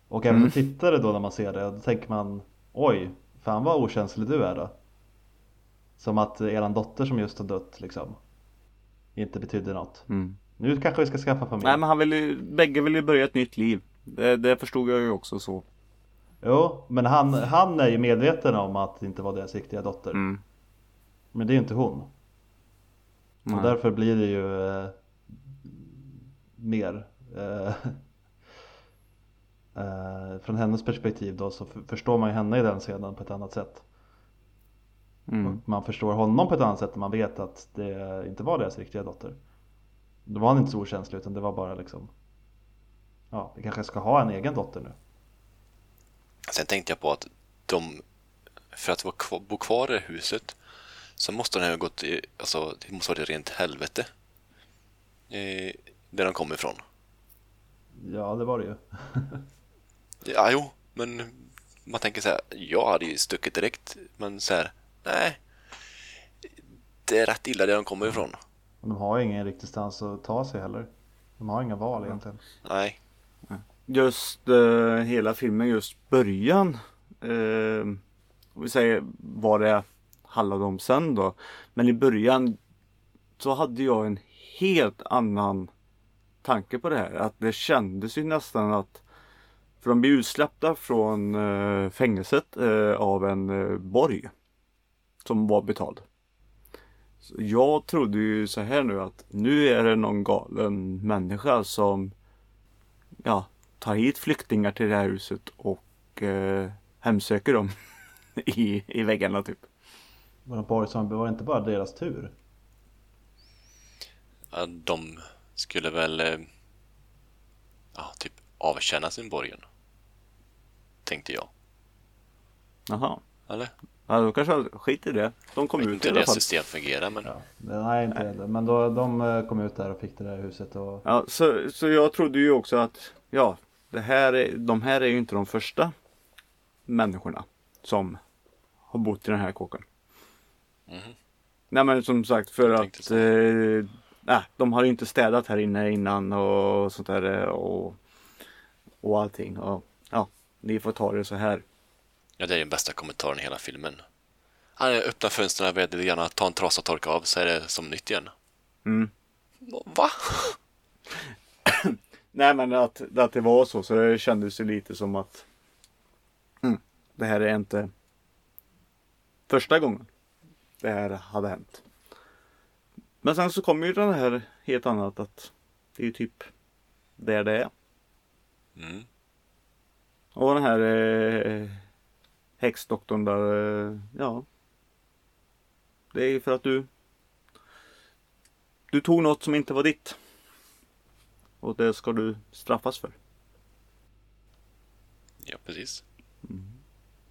Och även som tittare då när man ser det, då tänker man oj, fan vad okänslig du är då. Som att eran dotter som just har dött liksom inte betydde något. Mm. Nu kanske vi ska skaffa familj. Nej men han vill ju, bägge vill ju börja ett nytt liv. Det, det förstod jag ju också så. Jo, men han, han är ju medveten om att det inte var deras riktiga dotter. Mm. Men det är ju inte hon. Nej. Och därför blir det ju eh, mer eh, *laughs* eh, från hennes perspektiv då så förstår man ju henne i den scenen på ett annat sätt. Mm. Och man förstår honom på ett annat sätt när man vet att det inte var deras riktiga dotter. Då var han inte så okänslig utan det var bara liksom Ja, vi kanske ska ha en egen dotter nu. Sen tänkte jag på att de, för att bo kvar i huset, så måste de ha gått i, alltså det måste vara rent helvete. Eh, där de kommer ifrån. Ja, det var det ju. *laughs* Ja, jo, men man tänker så här, jag hade ju stuckit direkt, men så här, nej. Det är rätt illa där de kommer ifrån. Och de har ju ingen riktig stans att ta sig heller. De har inga val egentligen. Nej, Just eh, hela filmen, just början. Eh, om vi säger vad det handlade om sen då. Men i början så hade jag en helt annan tanke på det här. Att det kändes ju nästan att för de blir utsläppta från eh, fängelset eh, av en eh, borg. Som var betald. Så jag trodde ju så här nu att nu är det någon galen människa som ja, tar hit flyktingar till det här huset och eh, hemsöker dem *laughs* i, i väggarna typ. Var det, bara, som- var det inte bara deras tur? ja, de skulle väl eh, ja, typ avtjäna sin borgen. Tänkte jag. Jaha. Eller? Ja, då kanske skit i det. De kom ut inte i alla fall. system fungerar, men Ja. Nej, inte heller. Men då, de eh, kom ut där och fick det där huset och Ja, så, så jag trodde ju också att ja, det här är, de här är ju inte de första människorna som har bott i den här kåken. Mhm. Nej men som sagt för Jag att eh, nej, de har ju inte städat här inne innan och sånt där eh, och, och allting. Och, ja, ni får ta det så här. Ja, det är den bästa kommentaren i hela filmen. Han öppnar fönstren väldigt gärna, tar en trasa och torkar av så är det som nytt igen. Mm. Va? *coughs* Nej men att, att det var så, så det kändes ju lite som att mm, det här är inte första gången det här hade hänt. Men sen så kommer ju den här helt annat att det är ju typ där det är. Mm. Och den här eh, häxdoktorn där, eh, ja. Det är för att du Du tog något som inte var ditt. Och det ska du straffas för. Ja, precis.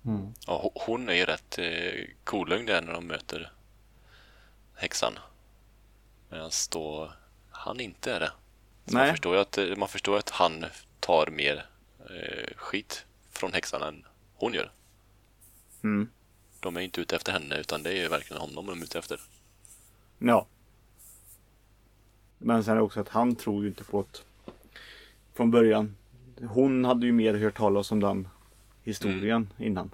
Mm. Ja, ho- hon är ju rätt eh, kolugn där när de möter häxan. Medan då han inte är det. Så man Nej. förstår ju att, eh, man förstår att han tar mer eh, skit från häxan än hon gör. Mm. De är inte ute efter henne utan det är ju verkligen honom de är ute efter. Ja. Men sen är det också att han tror ju inte på det. Från början. Hon hade ju mer hört talas om den historien innan.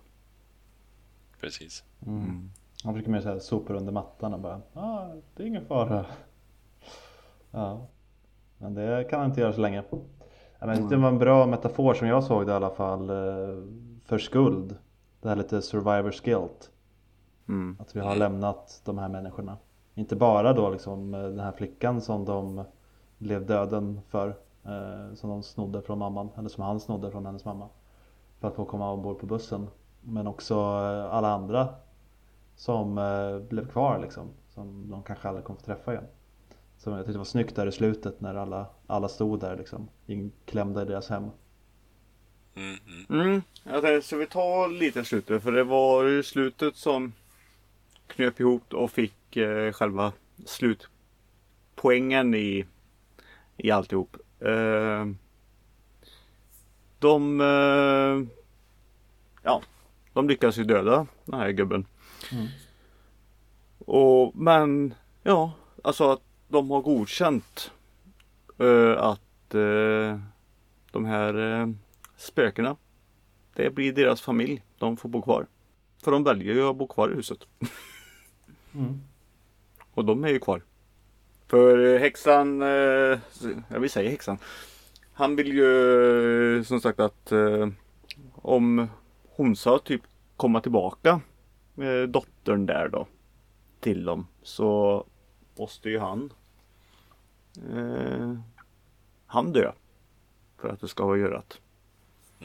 Precis. Mm. Han försöker mer såhär sopa under mattan och bara ah, det är ingen fara. Ja. Men det kan han inte göra så länge. Men det var en bra metafor som jag såg det i alla fall eh, för skuld. Det här lite survivors guilt. Mm. Att vi har lämnat de här människorna. Inte bara då liksom eh, den här flickan som de blev döden för. Eh, som de snodde från mamman. Eller som han snodde från hennes mamma. För att få komma ombord på bussen. Men också eh, alla andra som eh, blev kvar liksom. Som de kanske aldrig kommer få träffa igen. Så jag tyckte det var snyggt där i slutet när alla, alla stod där liksom. Inklämda i deras hem. Mm, mm. Mm. Jag tänkte, så vi tar lite slutet. För det var ju slutet som knöp ihop och fick eh, själva slutpoängen i, i alltihop. Eh, de eh, Ja, de lyckas ju döda den här gubben. Mm. Och, men ja, alltså att de har godkänt eh, att eh, de här eh, spökena det blir deras familj. De får bo kvar. För de väljer ju att bo kvar i huset. *laughs* Mm. Och de är ju kvar. För eh, häxan, eh, jag vill säga häxan. Han vill ju eh, som sagt att eh, om hon sa typ komma tillbaka med dottern där då. Till dem. Så måste ju han eh, han dö. För att det ska vara görat.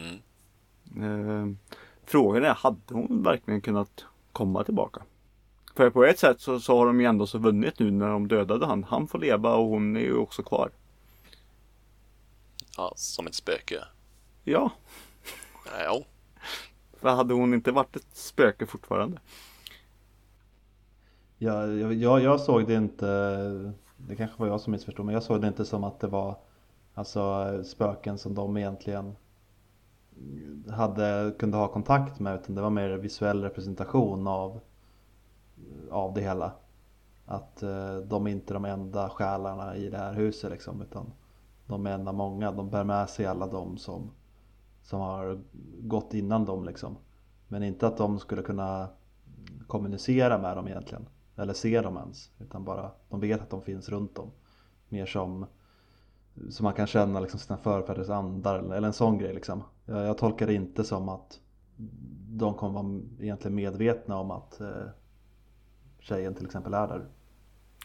Mm. Eh, frågan är, hade hon verkligen kunnat komma tillbaka? För på ett sätt så, så har de ju ändå så vunnit nu när de dödade han. Han får leva och hon är ju också kvar. Ja, som ett spöke. Ja, Ja, ja. för hade hon inte varit ett spöke fortfarande? Ja, jag, jag, jag såg det inte, det kanske var jag som missförstod, men jag såg det inte som att det var alltså spöken som de egentligen hade, kunde ha kontakt med utan det var mer visuell representation av, av det hela. Att eh, de är inte de enda själarna i det här huset liksom utan de är en av många, de bär med sig alla de som, som har gått innan dem liksom. Men inte att de skulle kunna kommunicera med dem egentligen. Eller se dem ens. Utan bara, de vet att de finns runt dem. Mer som, så man kan känna liksom sina förfäders andar eller, eller en sån grej liksom. Jag, jag tolkar det inte som att de kommer vara egentligen medvetna om att eh, tjejen till exempel är där.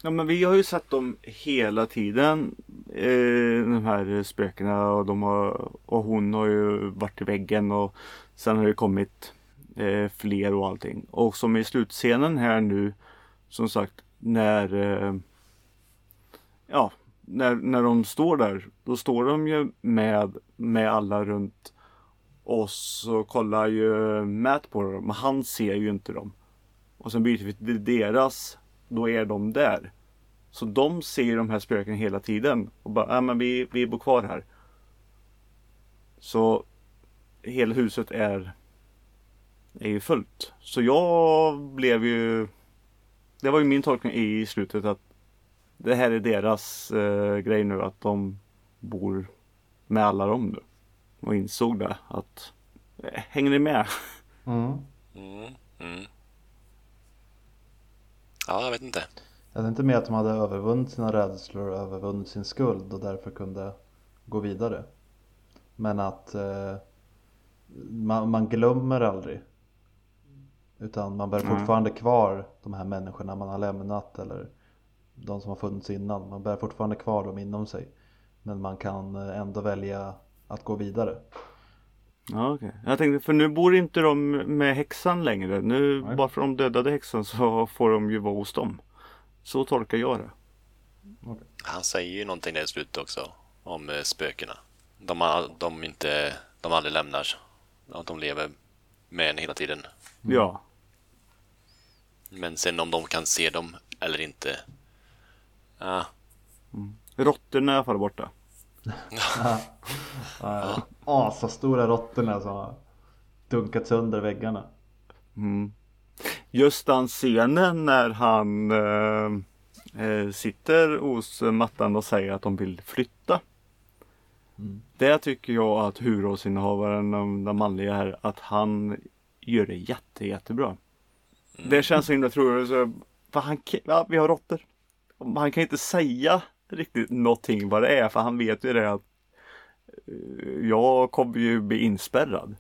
Ja men vi har ju sett dem hela tiden. Eh, de här spökena och, de har, och hon har ju varit i väggen och sen har det kommit eh, fler och allting. Och som i slutscenen här nu som sagt när eh, Ja när, när de står där då står de ju med med alla runt oss och kollar ju Matt på dem. Men han ser ju inte dem. Och sen byter vi till deras. Då är de där. Så de ser de här spöken hela tiden. Och bara, ja men vi, vi bor kvar här. Så hela huset är, är ju fullt. Så jag blev ju Det var ju min tolkning i slutet att det här är deras eh, grej nu att de bor med alla dem nu. Och insåg det att eh, hänger ni med? Mm. Mm, mm. Ja, jag vet inte. Jag tänkte mer att de hade övervunnit sina rädslor och övervunnit sin skuld och därför kunde gå vidare. Men att eh, man, man glömmer aldrig. Utan man bär Mm. fortfarande kvar de här människorna man har lämnat eller de som har funnits innan. Man bär fortfarande kvar dem inom sig. Men man kan eh, ändå välja att gå vidare. Ja, okej. Jag tänkte, för nu bor inte de med häxan längre. Nu, Nej. bara för de dödade häxan så får de ju vara hos dem. Så tolkar jag det. Han säger ju någonting där i slutet också om eh, spökena. De, de, inte, de aldrig lämnar. Att de lever med en hela tiden. Ja. Men sen om de kan se dem eller inte. Ja, Råttorna är i alla fall borta. *laughs* Ja. Asastora råttorna som har dunkat sönder väggarna. Mm. Just den scenen när han eh, eh, sitter hos mattan och säger att de vill flytta. Mm. Det tycker jag att huvudrollsinnehavaren, den manliga här, att han gör det jätte, jättebra. Det känns så himla troligt. så- För han, ja, vi har råttor. Han kan inte säga riktigt någonting vad det är för han vet ju det att eh, jag kommer ju bli inspärrad.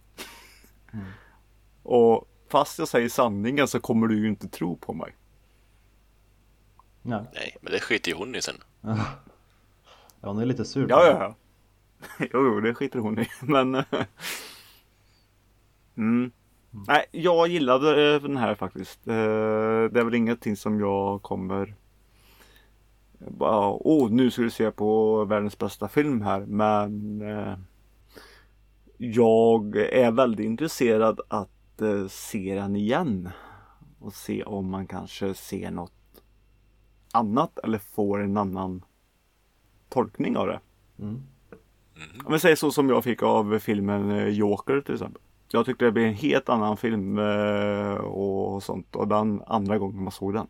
Och fast jag säger sanningen så kommer du ju inte tro på mig. Ja. nej, men det skiter ju hon i sen. *laughs* Ja, hon är lite sur. Ja, ja, ja. *laughs* Jo, jo, det skiter hon i. *laughs* Men... eh, Mm. Nej, jag gillade eh, den här faktiskt. Det är väl ingenting som jag kommer... Bara, åh, nu ska du se på världens bästa film här. Men... eh, Jag är väldigt intresserad att eh, se den igen. Och se om man kanske ser något annat eller får en annan tolkning av det. Mm. Om vi säger så som jag fick av filmen eh, Joker till exempel. Jag tyckte det blev en helt annan film eh, och sånt och den andra gången man såg den.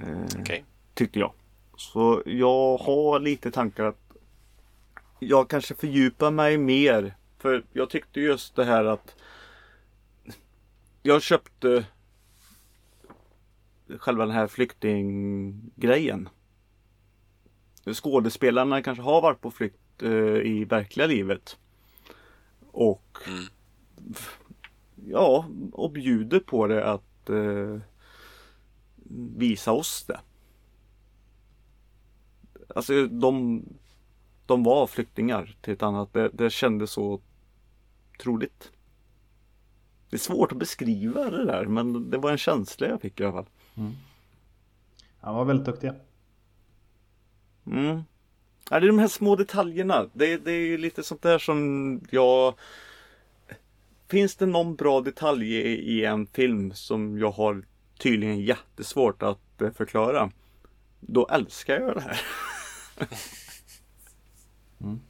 Eh, Okej. Tyckte jag. Så jag har lite tankar att jag kanske fördjupar mig mer. För jag tyckte just det här att jag köpte själva den här flyktinggrejen. Skådespelarna kanske har varit på flykt eh, i verkliga livet. Och Mm. ja, och bjuder på det att eh, visa oss det. Alltså de, de var flyktingar till ett annat. Det, det kändes så troligt. Det är svårt att beskriva det där men det var en känsla jag fick i alla fall. Han var väldigt duktiga. Mm. Ja, det är de här små detaljerna. Det, det är ju lite sånt där som jag... Finns det någon bra detalj i, i en film som jag har tydligen jättesvårt att eh, förklara. Då älskar jag det här. *laughs* Mm.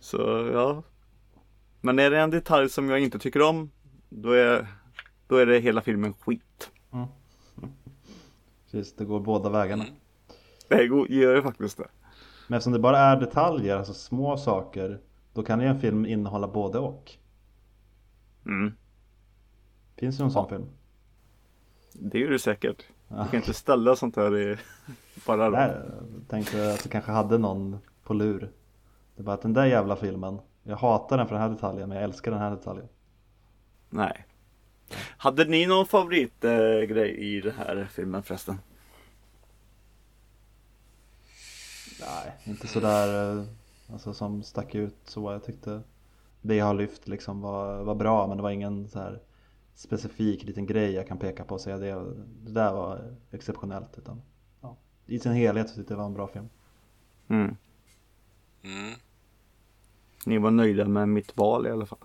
Så ja. Men är det en detalj som jag inte tycker om. Då är, då är det hela filmen skit. Precis, det går båda vägarna. Mm. Det går- gör det faktiskt det. Men eftersom det bara är detaljer, alltså små saker, då kan ju en film innehålla både och. Mm. Finns det någon sån film? Det gör det säkert. Du kan inte ställa sånt här i *laughs* bara Nej, jag tänkte att du kanske hade någon på lur. Det är bara att den där jävla filmen, jag hatar den för den här detaljen men jag älskar den här detaljen. Nej. Hade ni någon favoritgrej eh, grej i den här filmen förresten? Nej, inte sådär eh, alltså, som stack ut så. Jag tyckte det jag har lyft liksom var, var bra men det var ingen så här specifik liten grej jag kan peka på och säga det, det där var exceptionellt. Utan, ja, I sin helhet så tyckte jag det var en bra film. Mm. Mm. Ni var nöjda med mitt val i alla fall.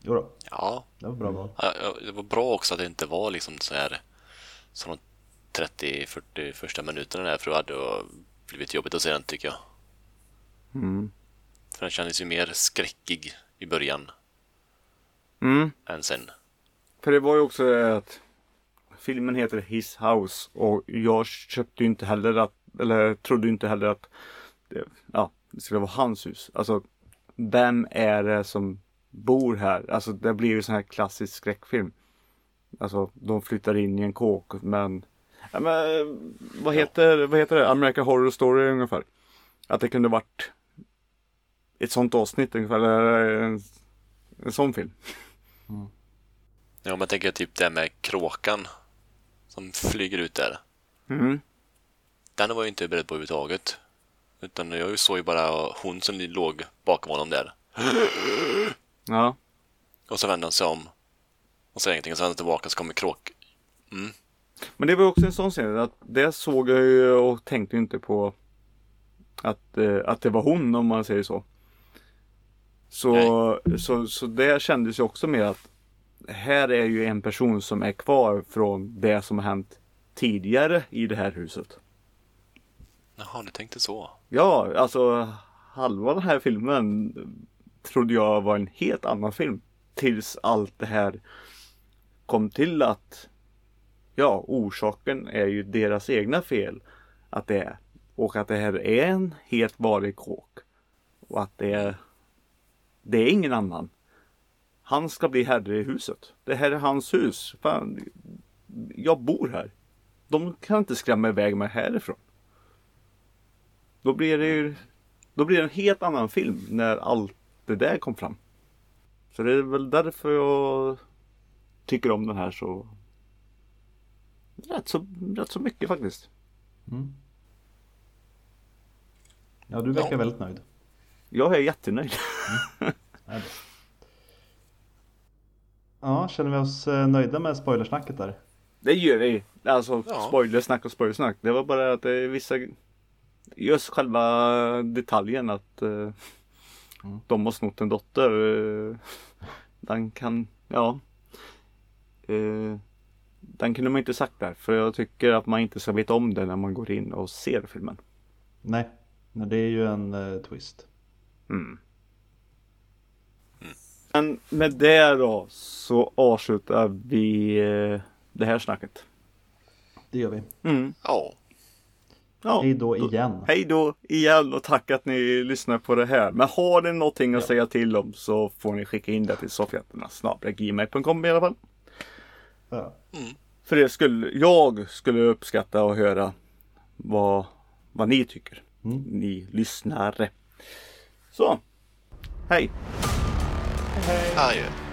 Jo då, Ja, det var bra val. Ja, det var bra också att det inte var liksom så här som de 30-40 första minuterna där för då hade det blivit jobbigt att se den tycker jag. Mm. För den kändes ju mer skräckig i början Mm. än sen. För det var ju också det att filmen heter His House och jag köpte ju inte heller att, eller trodde inte heller att det, ja, det skulle vara hans hus. Alltså, vem är det som bor här? Alltså det blir ju sån här klassisk skräckfilm. Alltså de flyttar in i en kåk men, ja, men vad heter, vad heter det? American Horror Story ungefär. Att det kunde varit ett sånt avsnitt ungefär, eller en, en sån film. Ja, man tänker typ det med kråkan som flyger ut där. Mm. Den var jag inte beredd på överhuvudtaget. Utan jag såg ju bara hon som låg bakom honom där. *gasps* Ja. Och så vände han sig om. Och så ingenting. Och så vände han tillbaka så kommer kråk. Men det var också en sån scen att det såg jag ju och tänkte inte på att, eh, att det var hon om man säger så. Så, så, så det kändes ju också mer att här är ju en person som är kvar från det som har hänt tidigare i det här huset. Jaha, du tänkte så. Ja, alltså halva den här filmen trodde jag var en helt annan film. Tills allt det här kom till att ja, orsaken är ju deras egna fel att det är. Och att det här är en helt vanlig kåk. Och att det är det är ingen annan. Han ska bli herre i huset. Det här är hans hus. Fan, jag bor här. De kan inte skrämma iväg mig härifrån. Då blir det ju Då blir det en helt annan film när allt det där kom fram. Så det är väl därför jag tycker om den här så rätt så, rätt så mycket faktiskt. Ja, du verkar Ja. väldigt nöjd. Jag är jättenöjd. *laughs* Bra. Ja, känner vi oss eh, nöjda med spoilersnacket där? Det gör vi. Alltså Ja. spoilersnack och spoilersnack. Det var bara att det är vissa Just själva detaljen att eh, de har snott en dotter. Eh, den kan, ja. Eh, den kunde man inte sagt där. För jag tycker att man inte ska veta om det när man går in och ser filmen. Nej, Nej det är ju en eh, twist. Mm. Men med det då så avslutar vi eh, det här snacket. Det gör vi. Mm. Ja. Ja. Hej då igen. Hej då igen och tack att ni lyssnar på det här. Men har ni någonting att säga till om så får ni skicka in det till soffhjältarna.gmail.com i alla fall. Ja. För det skulle, jag skulle uppskatta att höra vad, vad ni tycker. Mm. Ni lyssnare. Så. Hej! Oh, yeah.